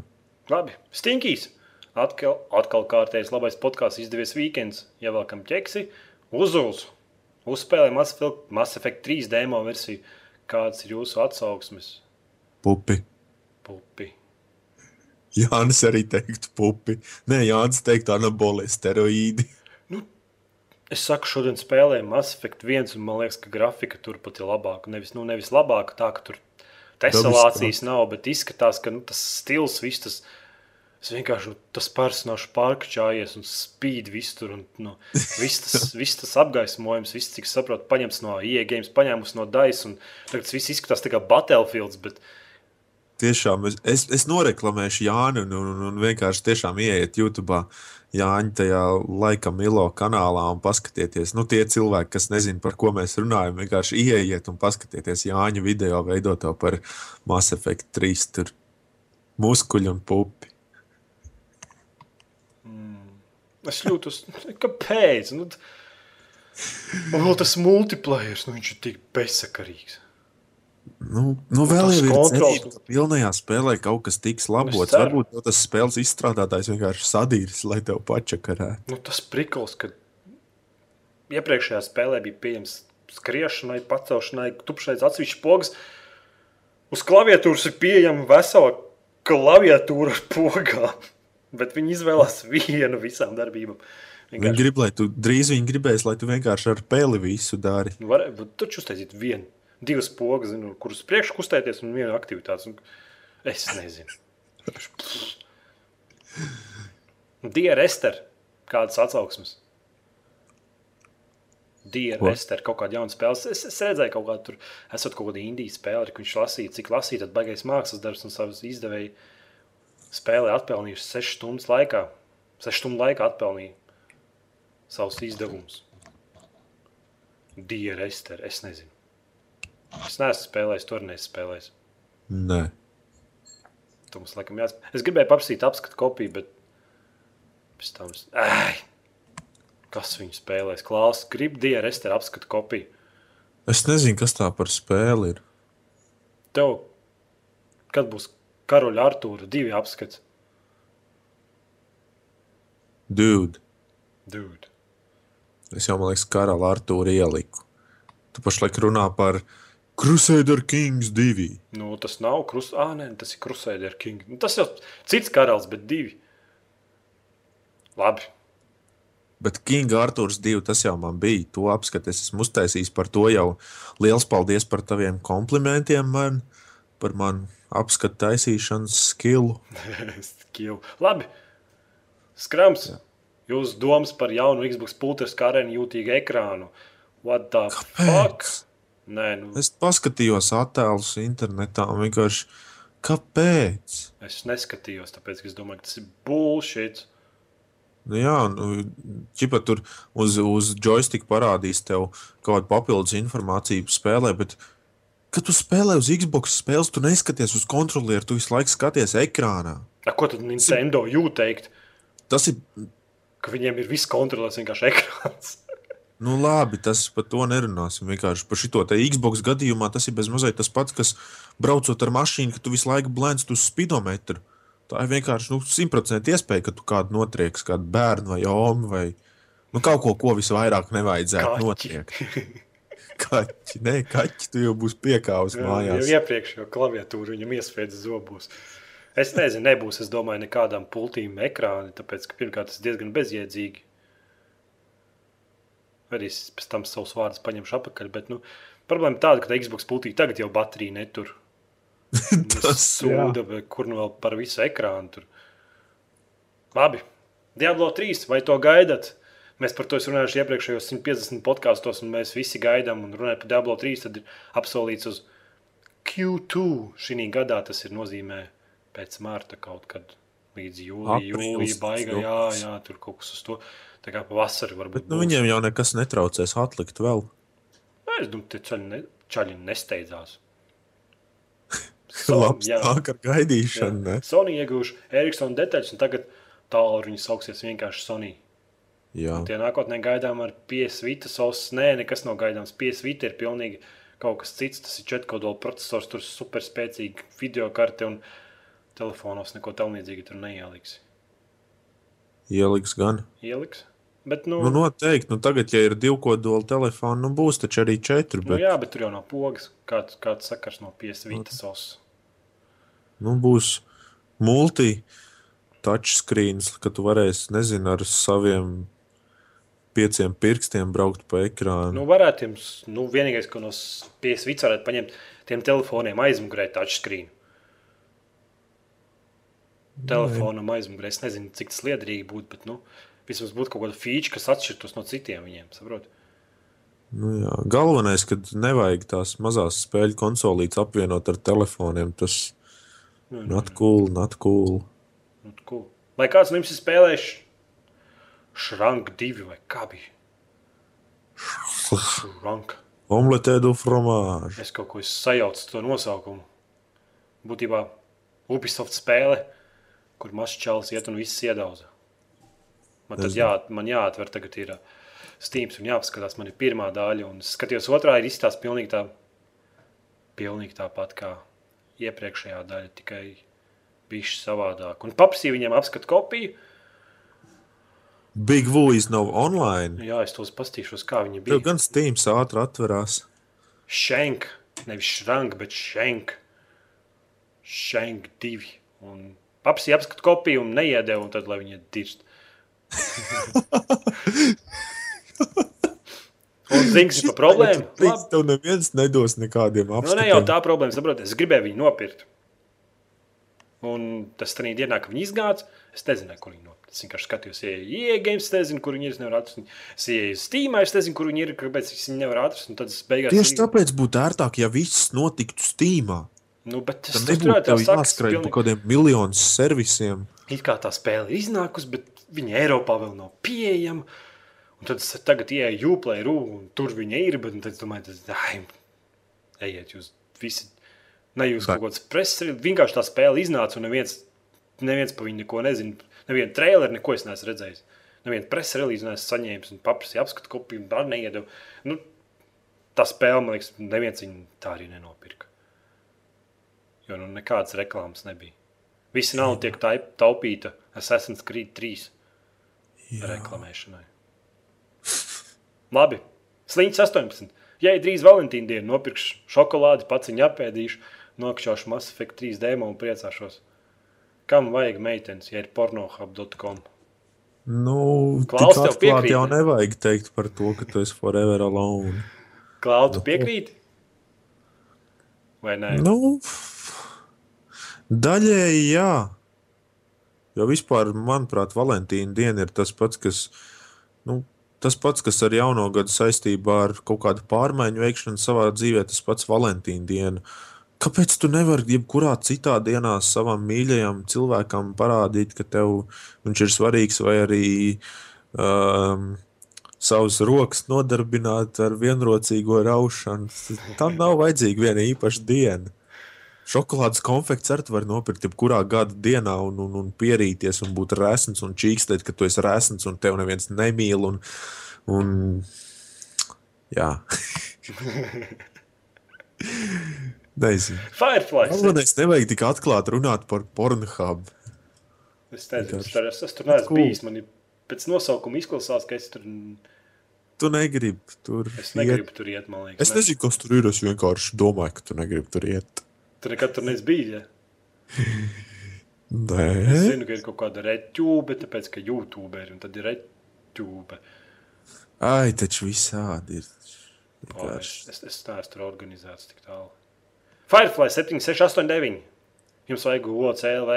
Labi, stinkīs. Atkal, atkal kārtējs labais podkāsts, izdevies weekends. Ievelkam ķeksi, uzuls. Uzspēlējam Mass Effect 3 demo versiju. Kāds ir jūsu atsauksmes? Pupi. Pupi. Jānis arī teiktu pupi. Nē, Jānis teiktu anaboli steroīdi. Es saku, šodien spēlēju Mass Effect 1, un man liekas, ka grafika tur pat ir labāka. Nevis, nu, nevis labāka, tā ka tur teselācijas nav, bet izskatās, ka nu, tas stils, viss tas, es vienkārši nu, tas personāžs pārkačājies un spīd visur. Nu, viss, tas, [LAUGHS] viss tas apgaismojums, viss, cik saprotu, paņemts no IE games, paņēmus no un tagad tas viss izskatās tā kā Battlefields, bet Tiešām es, es, es noreklamēšu Jānu un, un, un vienkārši tiešām ieiet YouTube. Jāņa tajā laika Milo kanālā un paskatieties. Nu, tie cilvēki, kas nezina, par ko mēs runājam, vienkārši ieiet un paskatieties Jāņa video veidoto par Mass Effect 3. Tur muskuļi un pupi. es jūtos, kāpēc? Nu, un vēl tas multiplayer, nu, viņš ir tik bezsakarīgs. Nu, nu vēl tas jau ir cerība, ka pilnajā spēlē kaut kas tiks labots. ceru. Varbūt tas spēles izstrādātājs vienkārši sadīris, lai tev pačakarētu. Nu, tas prikals, ka iepriekšējā spēlē bija pieejams skriešanai, pacelšanai, tupšanai atsevišķi pogas. Uz klaviatūras ir pieejama vesela klaviatūra ar pogām, bet viņi izvēlās vienu visām darbībām. Viņi Vienkārši grib, lai tu drīz viņi gribēs, lai tu vienkārši ar peli visu dari. varētu būt taču uztaisīt vienu, divas pogas, zinu, kuras priekšā kustēties un vienu aktivitāti. Un Es nezinu. Diera Ester, kādas atsauksmes? Diera Ko? Ester, kaut kāda jauna spēle. Es, es redzēju, kaut kāda tur, esot kaut kāda indijas spēle, kur viņš lasīja, cik lasīja, tad baigais mākslas darbs un savas izdevēja spēlē atpelnījuši 6 stundas laikā. 6 stundu laikā atpelnīja savus izdevumus. Diera Ester, es nezinu. Es neesmu spēlējis, tur nespēlējis. Nē. Tu mums laikam jāspēlē. Es gribēju paprasīt apskatu kopiju, bet pēc tam es. Ai! Kas viņu spēlēs? Klaus, grib dienu restēru apskatu kopiju. Es nezinu, kas tā par spēli ir. Tev, kad būs karaļa Artūra divi apskats? Dude, Dude. es jau man liekas, karalu Artūru ieliku. Tu pašlaik runā par Crusader Kings 2. Nu, tas nav krus... ah, nē, tas ir Crusader King. Nu, tas jau cits karalis, bet divi. Labi. Bet King Arthurs 2 tas jau man bija. To apskatu es esmu uztaisījis par to jau. Liels paldies par taviem komplimentiem man, par manu apskatu taisīšanas skilu. [LAUGHS] Skill. Labi. Skrams. Jūsu domas par jaunu Xbox pultes karēnu jūtīgu ekrānu. What the fuck? Nē, nu, Es paskatījos attēlus internetā un vienkārši kāpēc? es neskatījos, tāpēc es domāju, ka tas ir bullshit. Nu, jā, nu, ķipa tur uz, uz joystick parādīs tev kaut kādu papildus informāciju spēlē, bet, kad tu spēlē uz Xbox spēles, tu neskaties uz kontrolieru, tu visu laiku skaties ekrānā. A, ko tad Nintendo jūt teikt? Tas ir, Ka viņiem ir viss kontrolēts vienkārši ekrāns. Nu labi, tas par to nerunāsim. Vienkārši par šito te Xbox gadījumā tas ir bezmazliet tas pats, kas braucot ar mašīnu, ka tu visu laiku blēnst uz spidometru. Tā ir vienkārši nu, simtprocentīgi iespēja, ka tu kādu notrieks, kādu bērnu vai omu vai nu, kaut ko, ko visvairāk nevajadzētu notriekt. [LAUGHS] Kaķi, nē, kaķi, tu jau būsi piekāvis Jau mājās. iepriekšējo klaviatūru viņam iespējas zobos. Es nezinu, nebūs, es domāju, nekādām pultīm ekrāni, tāpēc, ka pirmkārt tas diezgan bezjēdzīgi. Arī es pēc tam savus vārdus paņemšu atpakaļ, bet nu, problēma tāda, ka Xbox pultī tagad jau baterija netur. [LAUGHS] Tas, sūda, kur nu vēl par visu ekrānu. Tur. Labi, Diablo 3, vai to gaidat? Mēs par to runājuši iepriekšējos 150 podkāstos, un mēs visi gaidām un runājam par Diablo 3. Tad ir apsolīts uz Q2 šī gadā. Tas ir nozīmē pēc marta kaut kad līdz jūlijam, jūlijam, baigā. Jā, jā, tur kaut kas uz to. Tā kā pavasarī varbūt. Bet nu, būs. viņiem jau nekas netraucēs atlikt vēl. Nē, Es domāju, ka čaļi, ne, čaļi nesteidzās. [LAUGHS] Labs jā. nāk ar gaidīšanu. ne? Sony iegūši Ericsson detaļas, un tagad tālruņi sauksies vienkārši Sony. Jā. Tie nākotnē gaidām ar piesvīta sauss. Nē, nekas nav gaidāms. Piesvīta ir pilnīgi kaut kas cits. Tas ir četrkodola processors, tur ir superspēcīga video karte un telefonos neko tamlīdzīgu tur neieliks. Ieliks gan. Ieliks. Bet, nu, Nu, noteikti. Nu, tagad, ja ir divu kodolu telefoni, nu, būs taču arī četri. nu, Bet, jā, bet tur jau nav pogas. Kāds, kāds sakars no piesvīta sauss. nu, būs multi touchscreens, ka tu varēsi, nezinu, ar saviem pieciem pirkstiem braukt pa ekrānu. Nu, varētu jums, nu, vienīgais, ko no piesvīta varētu paņemt, tiem telefoniem aizmugurē touchscreen. Telefonam aizmugurē. Es nezinu, cik tas liederīgi būtu, bet, nu, vismaz būtu kaut kāda feature, kas atšķirtos no citiem viņiem. Saprot? Nu, jā. Galvenais, ka nevajag tās mazās spēļu konsolītes apvienot ar telefoniem. Tas Nu, not cool, not cool. Nu, cool. Vai kāds no jums ir spēlējis Shrank 2 vai kā bija? Shrank. Omelette du fromage. Es kaut ko esmu sajaucis to nosaukumu. Būtībā Ubisoft spēle, kur mazs čels iet un viss iedauza. Man, tad Es- jā, man jāatver tagad ir Steam un jāpaskatās, man ir pirmā daļa. Un skatījos, otrā ir izstāsts pilnīgi, tā, pilnīgi tāpat kā iepriekšējā daļa, tikai bišķi savādāk. Un paprasīju viņiem apskatu kopiju. Big Voice nav online. Jā, es tos pastīšos, kā viņi bija. gan Steam ātri atverās. Šenk, nevis šrank, bet šenk. Šenk divi. Un papsi apskatu kopiju un neiedēvu, un tad, lai viņi dirst. Un zings par problēmu? Labi. Labi. Tev neviens nedos nekādiem Nu, apstākļiem. ne jau tā problēma, saprotiet, es gribēju viņu nopirkt. Un tas tā dienā, kad viņi izgāja, es nezināju, kur viņi nopirkt. Es vienkārši skatījos, ja games, es nezinu, kur viņi ir. Es nevaru atrast. Es ienāku Steamā, es nezinu, kur viņi ir, kāpēc es viņu nevaru atrast. Un tad es beigās Tieši tāpēc būtu ērtāk, ja viss notiktu Steamā. Nu, bet tas tur nebūtu jāskrien pa pilnīgi- kaut kādiem miljonus servisiem. It kā tā spēle ir iznākusi, bet viņa Eiropā vēl nav pieejama. Un tad es tagad ienāku Uplay rūpā, un tur viņa ir. Bet tad es domāju, tas ir. Ejiet, jūs visi. Ne jūs Tā. kaut kāds preses, vienkārši tā spēle iznāca, un neviens, neviens par viņu neko nezina. Nevienu traileru, neko es neesmu redzējis. Nevienu preses relīzi neesmu saņēmis, un paprasīju apskatu kopiju, un arī neiedevu. Nu, tā spēle, man liekas, neviens viņu tā arī nenopirka. Jo nu, nekādas reklāmas nebija. Visi nauda tiek taip- taupīta Assassin's Creed 3 reklamēšanai. Labi, sliņķis 18. Ja ir drīz Valentīna diena, nopirkšu šokolādi, pats viņu apēdīšu, nokļūšu Mass Effect 3 demo un priecāšos. Kam vajag meitenes, ja ir pornohub.com? Nu, Klaus, tev piekrīt, jau ne? nevajag teikt par to, ka tu esi forever alone. Klaudu piekrīt? Vai nē? Nu, daļēji jā. Jo vispār, manuprāt, Valentīna diena ir tas pats, kas, nu, tas pats, kas ar jauno gadu saistībā ar kaut kādu pārmaiņu veikšanu savā dzīvē, tas pats Valentīna diena. Kāpēc tu nevari jebkurā citā dienā savam mīļajam cilvēkam parādīt, ka tev viņš ir svarīgs, vai arī um, savas rokas nodarbināt ar vienrocīgo raušanu? Tam nav vajadzīga viena īpaša diena. Šokolādes konfekts arī var nopirkt jebkurā gada dienā un, un, un pierīties un būt rēsns un čīkstēt, ka tu esi rēsns un tev neviens nemīl. Un, un, jā. [LAUGHS] Nezinu. Firefly. Galvenais nevajag tik atklāti runāt par pornogrāfiju. Es nezinu, Vienkārši. tur, es, es tur neesmu Cool. bijis. Man ir pēc nosaukuma izklausās, ka es tur, Tu negribi tur es iet. negribu tur iet. man Liekas, Es nezinu, kas tur ir. Es vienkārši domāju, ka tu negribi tur iet. Tur nekad tur neesmu bijis. Ja? Nē, Es zinu, ka ir kaut kāda retūbe, tāpēc ka YouTube ir un tad ir retūbe. ai, taču visādi ir. O, Es, es, es neesmu tur organizēts tik tālu. Firefly 7689. Jums vajag OCLV,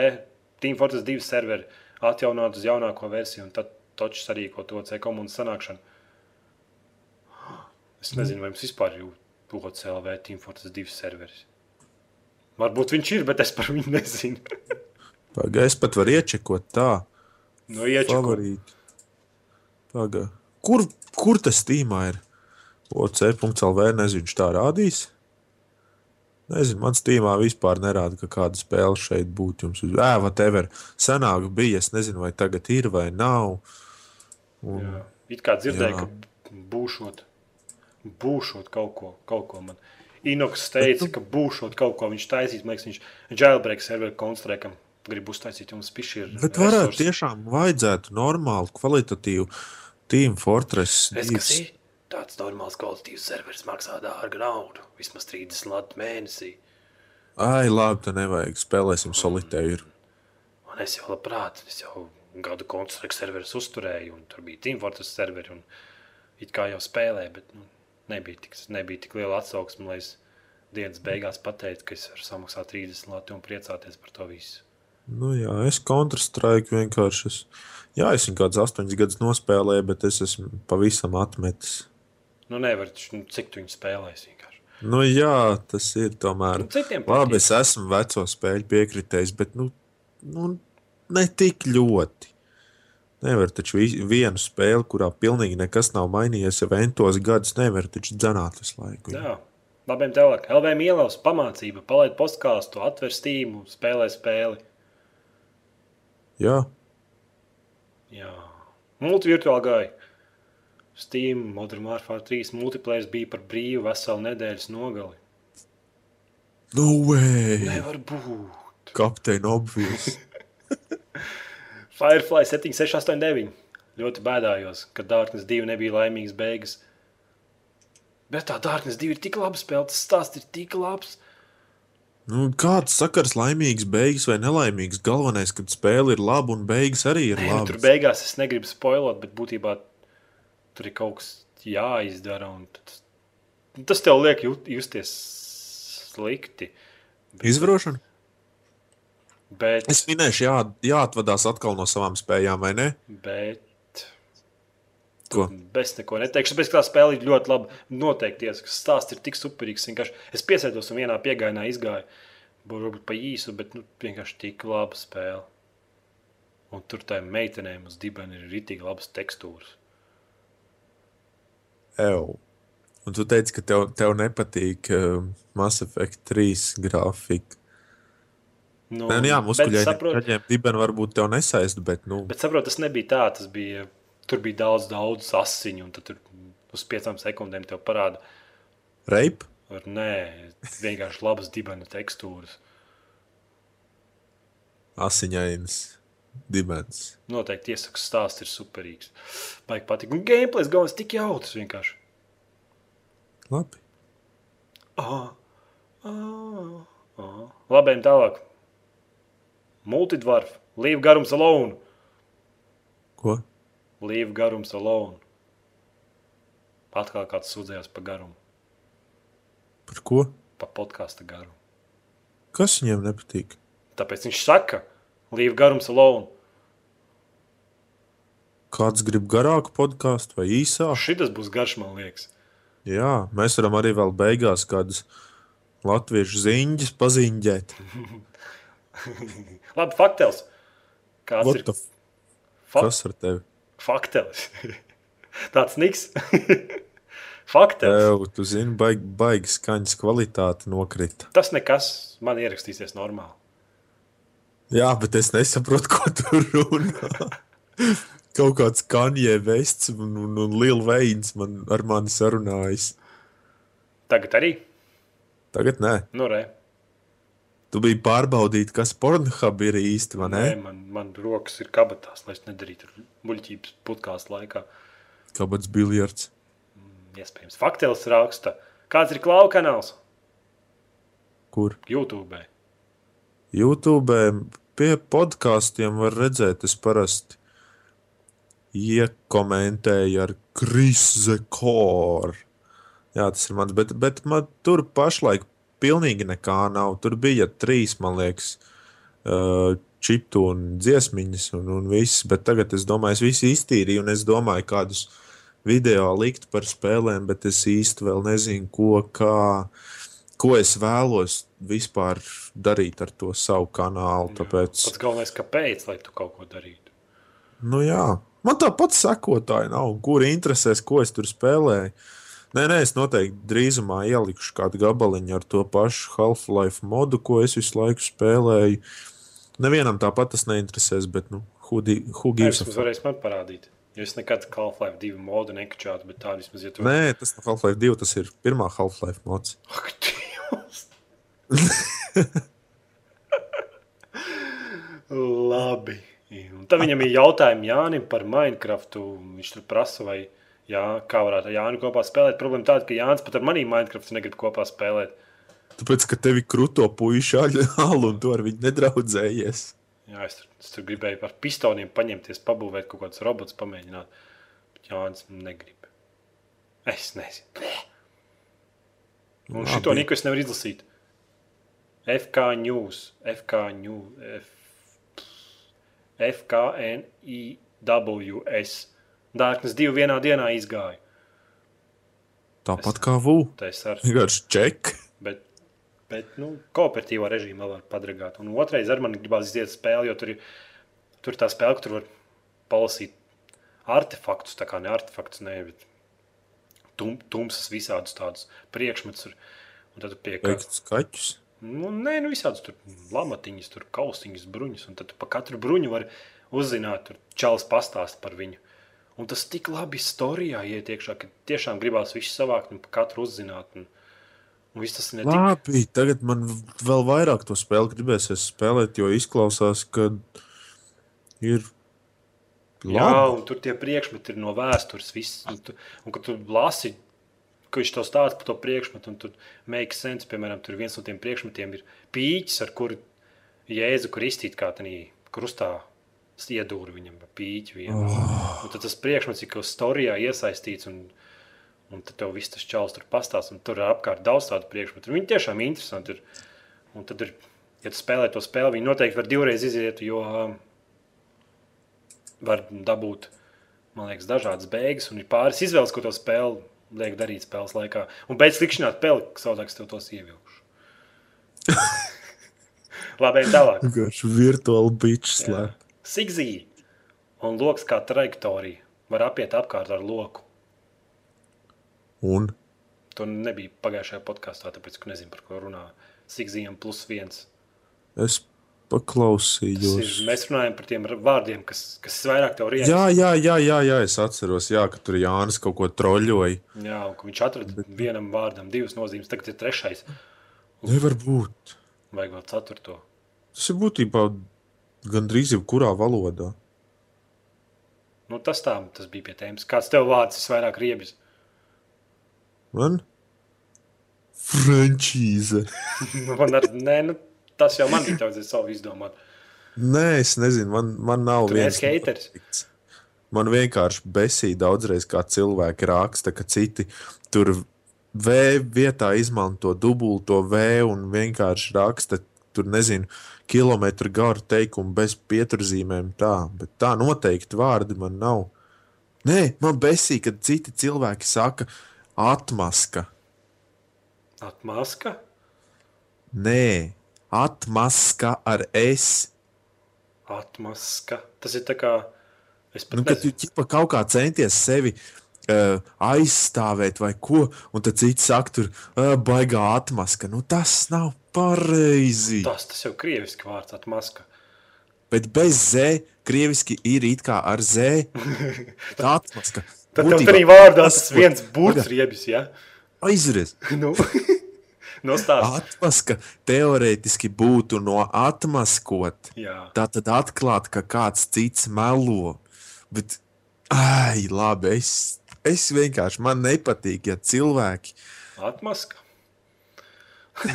Team Fortress 2 serveri atjaunot uz jaunāko versiju, un tad točs sarīko to C komandas sanākšanu. Es nezinu, vai jums vispār ir OCLV Team Fortress 2 serveris. Varbūt viņš ir, bet es par viņu nezinu. [LAUGHS] Pagaidzi, es pat varu iečekot tā. no. Favorīti. Paga. Kur, kur tas tīmā ir? OC.CLV nezinu, viņš tā rādīs. Nezinu, mans tīmā vispār nerāda, ka kāda spēle šeit būtu. Jums uz ēva tever senāk bija. Es nezinu, vai tagad ir vai nav. Un, Jā. It kā dzirdēju, Jā. ka būšot, būšot kaut ko, kaut ko man. Inoks teica, ka būšot kaut ko viņš taisīs. Man liekas, viņš jailbreak serveru konstruēkam grib uztaisīt jums pišķir. bet varētu tiešām vajadzētu normālu, kvalitatīvu Team Fortress. Es, kas 2. ir tāds normāls kvalitīvs serveris, maksā dārgu naudu. Vismaz 30 latu mēnesī. Ai, labi, tā nevajag. Spēlēsim solitēru. Un es jau labprāt, es jau gadu konstruktu serverus uzturēju, un tur bija Team Fortress serveri. Un it kā jau spēlēju, bet nu, nebija, tik, nebija tik liela atsauksme, lai es dienas beigās pateiktu, ka es varu samaksāt 30 latu un priecāties par to visu. Nu, jā, es Counter-Strike vienkārši. Es, jā, es viņu kādus astoņus gadus nospēlēju, bet es esmu pavisam atmetis. Nu, nevar, nu, cik tu viņu spēlēsi vienkārši. Nu, jā, tas ir tomēr. Nu, citiem Labi, patīk. es esmu veco spēļu piekritējis, bet nu, nu, ne tik ļoti. Nevar taču vi- vienu spēli, kurā pilnīgi nekas nav mainījies, jau entos gadus nevar taču dzanāt visu laiku. Jā, labiem tālāk. LVM ielas pamācība, palaid postkāstu, atver stīmu, spēlē spēli. Jā, Jā, multivirtuāli gāja. Steam, Modern Warfare 3 multiplayer bija par brīvu veselu nedēļas nogali. no way! Nevar būt. Kapteini obvious. [LAUGHS] Firefly 7689. Ļoti bēdājos, ka Dārknis 2 nebija laimīgs beigas. Bet tā Dārknis 2 ir tik labi spēlēta, tas stāsts ir tik labs. Nu, kāds sakars laimīgs beigas vai nelaimīgs? Galvenais, ka spēle ir laba un beigas arī ir nu, tur labas. beigās es negribu spoilot, bet būtībā tur ir kaut kas jāizdara. un Tas, tas tev liek jut, justies slikti. Izvarošana? Bet, Es minēšu, jā, jāatvadās atkal no savām spējām, vai ne? bet Ko? es neko neteikšu. Tāpēc tā spēle ir ļoti laba. Noteikti tas stāsts ir tik superīgs. vienkārši Es piesēdos un vienā piegājienā izgāju. Varbūt pa īsu, bet nu, vienkārši tik laba spēle. Un tur tā meitenēm uz dibena ir rītīgi labas tekstūras. Ew. Un tu teici, ka tev, tev nepatīk uh, Mass Effect 3 grafika. Nu, nu jā, muskuļiem saprot- dibeni varbūt tev nesaist, bet, nu, Bet saprotu, tas nebija tā. Tas bija, tur bija daudz, daudz asiņu, un tad tur uz piecām sekundēm tev parāda, reip. ka nē, vienkārši labas dibena tekstūras. Asiņains dibens. Noteikti iesaku stāsts ir superīgs. Baigi patīk. Un gameplays galvenais tik jautrs vienkārši. Labi. Ah, ah, ah. Labiem tālāk. Multidvarf, līva garums alone. Ko? Līva garums alone. Atkal kāds sūdzējās par garumu, Par ko? par podkāstu garumu. Kas viņiem nepatīk? Tāpēc viņš saka, līva garums alone. Kāds grib garāku podkāstu vai īsāku? Šis būs garš, man liekas. Jā, mēs varam arī vēl beigās kādas latviešu ziņas paziņģēt. [LAUGHS] [LAUGHS] Labi, faktēls. Kāds What ir fa Kas ar tevi? faktēls? [LAUGHS] Tāds niks. [LAUGHS] faktēls. Tev, tu zini, baigi, baigi skaņas kvalitāte nokrita. Tas nekas man ierakstīsies normāli. Jā, bet es nesaprotu, ko tu runā. Kaut kāds kanjē vests un, un, un liela veids man ar mani sarunājas. Tagad arī. Tagad nē. Nu, re. Tu biji pārbaudīt, kas pornogrāfija ir īsti? Nē, man, man rokas ir kabatās, lai es nedarītu muļķības podkāstu laikā. Kāpēc biljards? Iespējams, faktēls raksta. Kāds ir klauka kanāls? Kur? YouTube. YouTube pie podkāstiem var redzēt, es parasti iekomentēju ar Krisu Koru. Jā, tas ir mans, bet, bet man tur pašlaik pilnīgi nekā nav. Tur bija trīs, man liekas, uh, čipu un dziesmiņas un, un viss. Bet tagad es domāju, es visu iztīrīju un es domāju, kādus video likt par spēlēm, bet es īsti vēl nezinu, ko, kā, ko es vēlos vispār darīt ar to savu kanālu. Tāpēc, Pats galvenais, kāpēc, lai tu kaut ko darītu. nu jā, man tāpat sekotāji nav, kuri interesēs, ko es tur spēlēju. Nē, nē, es noteikti drīzumā ielikšu kādu gabaliņu ar to pašu Half-Life modu, ko es visu laiku spēlēju. Nevienam tāpat tas neinteresēs, bet, nu, Jūs fuck? varēsiet man parādīt. Jo es nekad Half-Life 2 modu nekačātu, bet tā vismaz, ja tu... Nē, tas nav Half-Life 2, tas ir pirmā Half-Life mods. [LAUGHS] Ak, Dievs! Labi. Un tad viņam ir jautājumi Jānim par Minecraftu. Viņš tur prasa, vai jā, kā varētu ar Jānu kopā spēlēt. Problēma tāda, ka Jānis pat ar maniem Minecraftu negrib kopā spēlēt. Tāpēc, ka tevi kruto puiši aļu [LAUGHS] un tu ar viņu nedraudzējies. Jā, es, tur, es tur gribēju ar pistoniem paņemties, pabūvēt kaut kādus robotus, pamēģināt. Bet Jānis negrib. Es nezinu. Un Labi. šito neko es nevaru izlasīt. FK News, FK News, F... FKNIWS. Dārknes divi vienā dienā izgāja. Tāpat kā VU. Tas ar, Vienkārši ček. bet, bet nu, kooperatīvā režīmā var padragāt. Un otrais ar mani gribās iziet spēli, jo tur ir, tur ir tā spēle, ka tur var palasīt artefaktus, tā kā ne artefaktus, ne, bet tum, tumsas visādus tādus priekšmetus. ir. Un tad pie kā Veikt skaķus. Nu, nē, nu visādas tur lamatiņas, tur kausiņas, bruņas. Un tad tu pa katru bruņu var uzzināt, tur čalis pastāst par viņu. Un tas tik labi storijā iet iekšā, ka tiešām gribās visu savākt un pa katru uzzināt. Un, un viss tas ne tik Labi, tagad man vēl vairāk to spēli gribēsies spēlēt, jo izklausās, ka ir Jā, labi. un tur tie priekšmeti ir no vēstures. Viss, un, tu, un kad tu lasi, ka viņš to stāsta par to priekšmetu, un tur make sense, piemēram, tur viens no tiem priekšmetiem ir pīķis, ar kuru Jēzu Kristīt kā tādā krustā iedūra viņam ar pīķi. Vienu. Oh. Un tad tas priekšmets ir kaut kā storijā iesaistīts, un, un tad tev viss tas čels tur pastāst, un tur ir apkārt daudz tādu priekšmetu. Viņi tiešām ir interesanti. Ir. Un tad, ir, ja tu spēlē to spēli, viņi noteikti var divreiz iziet, jo um, var dabūt, man liekas, dažādas beigas, un ir pāris izvēles, ko to spēli liek darīt spēles laikā. Un pēc likšanās peli, savādāk es tev tos ievilkšu. [LAUGHS] Labi, ejam tālāk. Vienkārši virtuāli bičs Sigzīja un loks kā trajektorija var apiet apkārt ar loku. Un To nebija pagājušajā podkāstā, tāpēc, ka nezinu, par ko runā. Sigzījam plus viens. es paklausījos. Ir, mēs runājam par tiem vārdiem, kas, kas vairāk tev riepas. Jā, jā, jā, jā, jā, es atceros, jā, ka tur Jānis kaut ko troļļoja. Jā, un ka viņš atrada vienam vārdam divas nozīmes, tagad ir trešais. Nevar būt. Vajag vēl ceturto. Tas ir būtībā gandrīz jebkurā valodā. Nu, tas tā, tas bija pie tēmas. Kāds tev vārds ir vairāk riebis? Man? Frančīze. [LAUGHS] Nu, Man ar, nē, nu, tas jau man bija daudz savu izdomāt. Nē, es nezinu, man, man nav Tu viens neesi heiteris? noteikts. Man vienkārši besīja daudzreiz, kā cilvēki raksta, ka citi tur V vietā izmanto dubulto V un vienkārši raksta, tur nezinu, kilometru garu teikumu bez pieturzīmēm. Tā, bet tā noteikti vārdi man nav. Nē, man besīja, kad citi cilvēki saka, atmaska. Atmaska? Nē, atmaska ar S. Atmaska. Tas ir tā kā. Es Nu, kad tu nezinu. ķipa, kaut kā centies sevi uh, aizstāvēt, vai ko, un tad cits saka, tur uh, baigā atmaska. Nu, tas nav pareizi. Tas, tas jau krieviski vārds atmaska. Bet bez Z, krieviski ir it kā ar Z. [LAUGHS] Tā atmaska. Tad tev arī vārdā tas, viens burts riebis, ja? Aizries. [LAUGHS] Nu. [LAUGHS] Atmaska teorētiski būtu no atmaskot. Jā. Tā tad atklāt, ka kāds cits melo. Bet, ai, labi, es, es vienkārši man nepatīk, ja cilvēki Atmaska. [LAUGHS]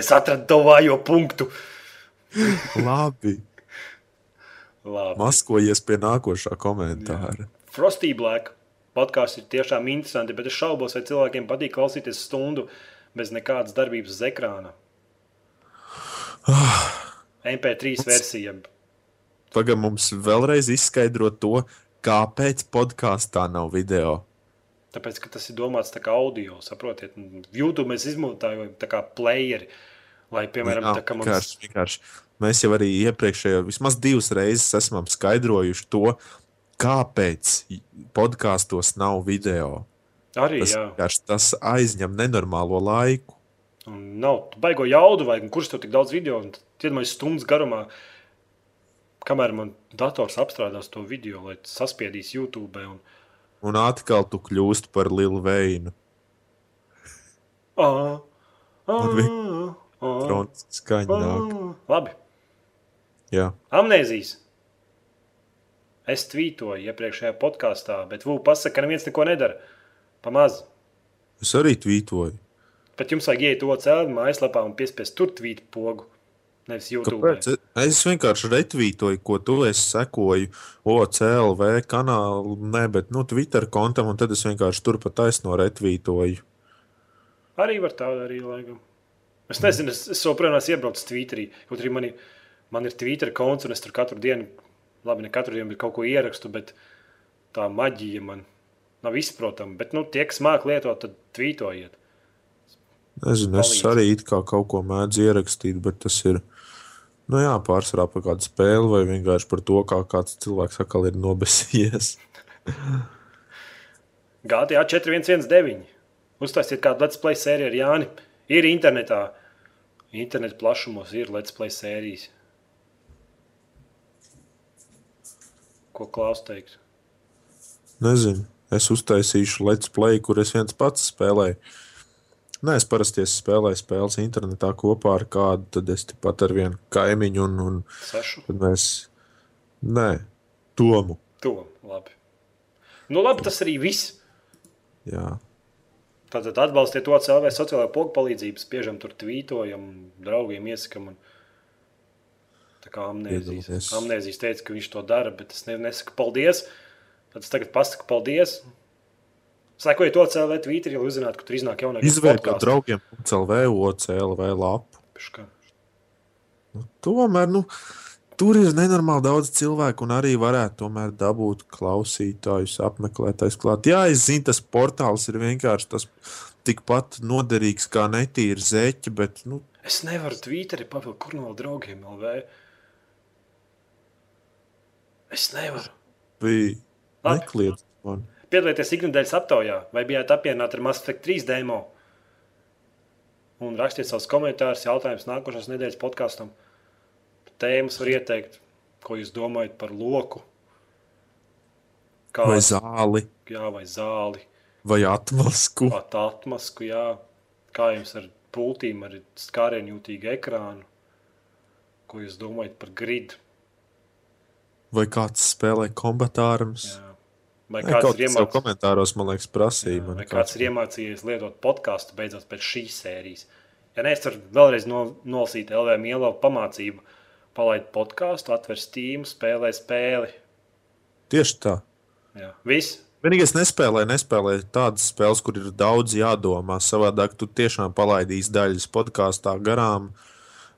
es atradu to vājo punktu. labi Labi. maskojies pie nākošā komentāra. Frosty Black podkāsts ir tiešām interesanti, bet es šaubos, vai cilvēkiem patīk klausīties stundu bez nekādas darbības uz ekrāna. MP3 versija. Tagad mums vēlreiz izskaidro to, kāpēc podkāstā nav video. Tāpēc, ka tas ir domāts kā audio, saprotiet, YouTube mēs izmantojam kā playeri, lai, piemēram, Jā, tā kā mums... vienkārši, vienkārši. Mēs jau arī iepriekšējā, vismaz divas reizes esam skaidrojuši to, kāpēc podkāstos nav video. Arī, Tas, jā. vienkārši tas aizņem nenormālo laiku. Un nav baigo jaudu, vai kurš tev tik daudz video, un iedomājies stundas garumā, kamēr man dators apstrādās to video, lai saspiedīs YouTube. Un... Un atkal tu kļūsti par lielu veinu. Trons skaņa nāk. Labi, Jā, amnēzijas. Es tvītoju iepriekšējā podkāstā, bet Vūpa pasaka, ka neviens neko nedara. Pamaz. es arī tvītoju. Bet jums vajag iet to cēlā mājaslapā un piespiest tur tvīt pogu. Nevis YouTube. Kāpēc? Es vienkārši retvītoju, ko tu esi sekoju OCLV kanālu, ne, bet nu, Twitter kontam, un tad es vienkārši turpat taisno retvītoju. Arī var tādu arī laikam. Es nezinu, es, es joprojām esmu iebraucis Twitterī. Kaut arī man ir, man ir Twitter konts, un es tur katru dienu, labi, ne katru dienu, bet kaut ko ierakstu, bet tā maģija man nav izprotama. Bet, nu, tie, kas māca lietot, tad tvītojiet. Nezinu, es arī kā kaut ko mēdzu ierakstīt, bet tas ir nu jā, pārsvarā par kādu spēli vai vienkārši par to, kā kāds cilvēks atkal ir nobesījies. GTA 419. Uztaisiet kādu let's play sēriju ar Jāni. Ir internetā. Internet plašumos ir let's play sērijas. Ko Klaus teiks? Nezinu, es uztaisīšu let's play, kur es viens pats spēlēju. Nē, es parasti es spēlēju spēles internetā kopā ar kādu, tad es tepat ar vienu kaimiņu un, un Sašu. tad mēs. Nē, Tomu. To labi. Nu, labi, tas arī viss. Jā. Tātad atbalstiet to CLV sociālajā pogu palīdzību, spiežam tur tvītojam, draugiem iesakam. Un... Tā kā amnēzijas. Amnēzijas teica, ka viņš to dara, bet es ne, nesaku paldies. Tad es tagad pasaku paldies. Sekojiet to CLV tvīteri, lai uzzinātu, ka tur iznāk jaunākais Izveidot draugiem CLV, OCLV lapu. Piškā. Nu, tomēr nu, tur ir nenormāli daudz cilvēku, un arī varētu tomēr dabūt klausītājus, apmeklētājus klāt. Jā, es zinu, tas portāls ir vienkārši tas tikpat noderīgs kā netīra zeķe, bet nu, Es nevaru tvīteri pavilkt, kur no draugiem LV. Es nevaru. bija nekliedz man. Piedalieties ikdienas aptaujā, vai bijāt apvienāti ar Mass Effect 3 demo. Un rakstiet savus komentārus, jautājumus nākošās nedēļas podkāstam. Tēmas var ieteikt, ko jūs domājat par loku. Kā Vai zāli, jā, vai zāli, vai atmasku. vai atmasku, jā. Kā jums ar pultīm, ar skārienjūtīgu ekrānu. Ko jūs domājat par gridu? vai kāds spēlē kombatārums. Jā. Vai Nē, kāds ir iemācījies? komentāros, man liekas, prasīja. Man kāds- kāds ir iemācījies lietot podkāstu beidzot pēc šīs sērijas? Ja nē, es varu vēlreiz no, nolasīt LV Mielovu pamācību. Palaid podkāstu, atver Steam, spēlē spēli. Tieši tā. Jā. Viss. Vienīgais nespēlē, nespēlē tādas spēles, kur ir daudz jādomā. Savādāk tu tiešām palaidīsi daļas podkāstā garām.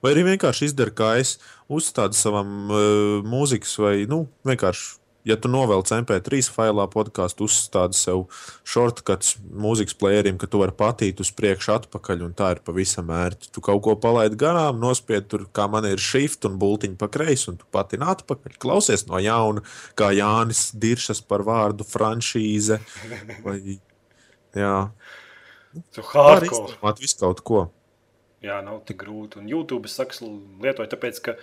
Vai arī vienkārši izdari, kā es uzstādu savam uh, mūzikas, vai nu, vienkārši, ja tu novelc MP3 failā podkāstu, uzstādi sev shortcuts mūzikas playerim, ka tu vari patīt uz priekšu, atpakaļ, un tā ir pavisam ērti. Tu kaut ko palaidi garām, nospied tur, kā man ir shift un bultiņa pa kreisi, un tu patini atpakaļ. Klausies no jauna, kā Jānis Diršas par vārdu franšīze. Vai, jā, Tu hardcore. visu kaut ko. Jā, nav tik grūti. Un YouTube es saku, lietoju, tāpēc, ka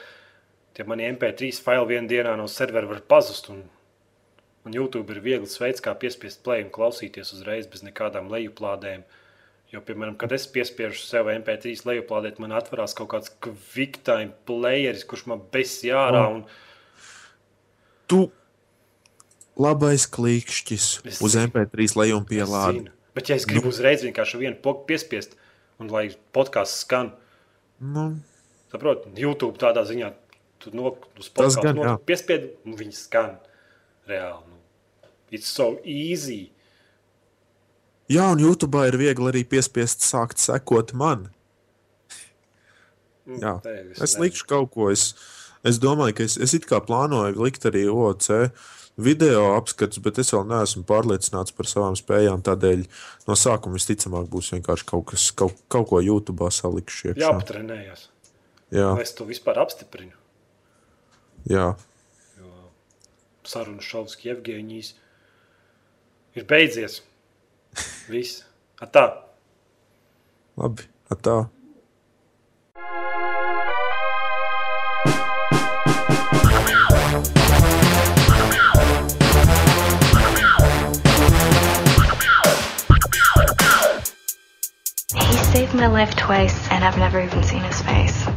tie mani MP3 faili vienā dienā no servera var pazust. Un, un YouTube ir viegls veids, kā piespiest play un klausīties uzreiz bez nekādām lejuplādēm. Jo, piemēram, kad es piespiežu sev MP3 lejuplādēt, man atverās kaut kāds QuickTime playeris, kurš man besī ārā. Un, Tu labais klikšķis Es uz zinu. MP3 lejumu pielādi. Bet, ja es gribu uzreiz vienkārši vienu pogu piespiest, un lai podkāsts skan, Nu, Saprotu, YouTube tādā ziņā, tu no, uz Tas podcastu gan, no- jā. piespied, un viņi skan reāli. Nu. It's so easy. Jā, un YouTube ir viegli arī piespiest sākt sekot man. Mm, Jā, viss es likšu kaut ko. Es, es domāju, ka es, es it kā plānoju likt arī OC video apskatus, bet es vēl neesmu pārliecināts par savām spējām. Tādēļ no sākuma visticamāk būs vienkārši kaut, kas, kaut, kaut ko YouTube salikšu iekšā. Jāpatrenējās. Jā, Lai es to vispār apstiprinu. Jā. Sarunas šovs Jevgeņijas ir beidzies. Viss. Tā. Labi, tā. He saved my life twice, and I've never even seen his face.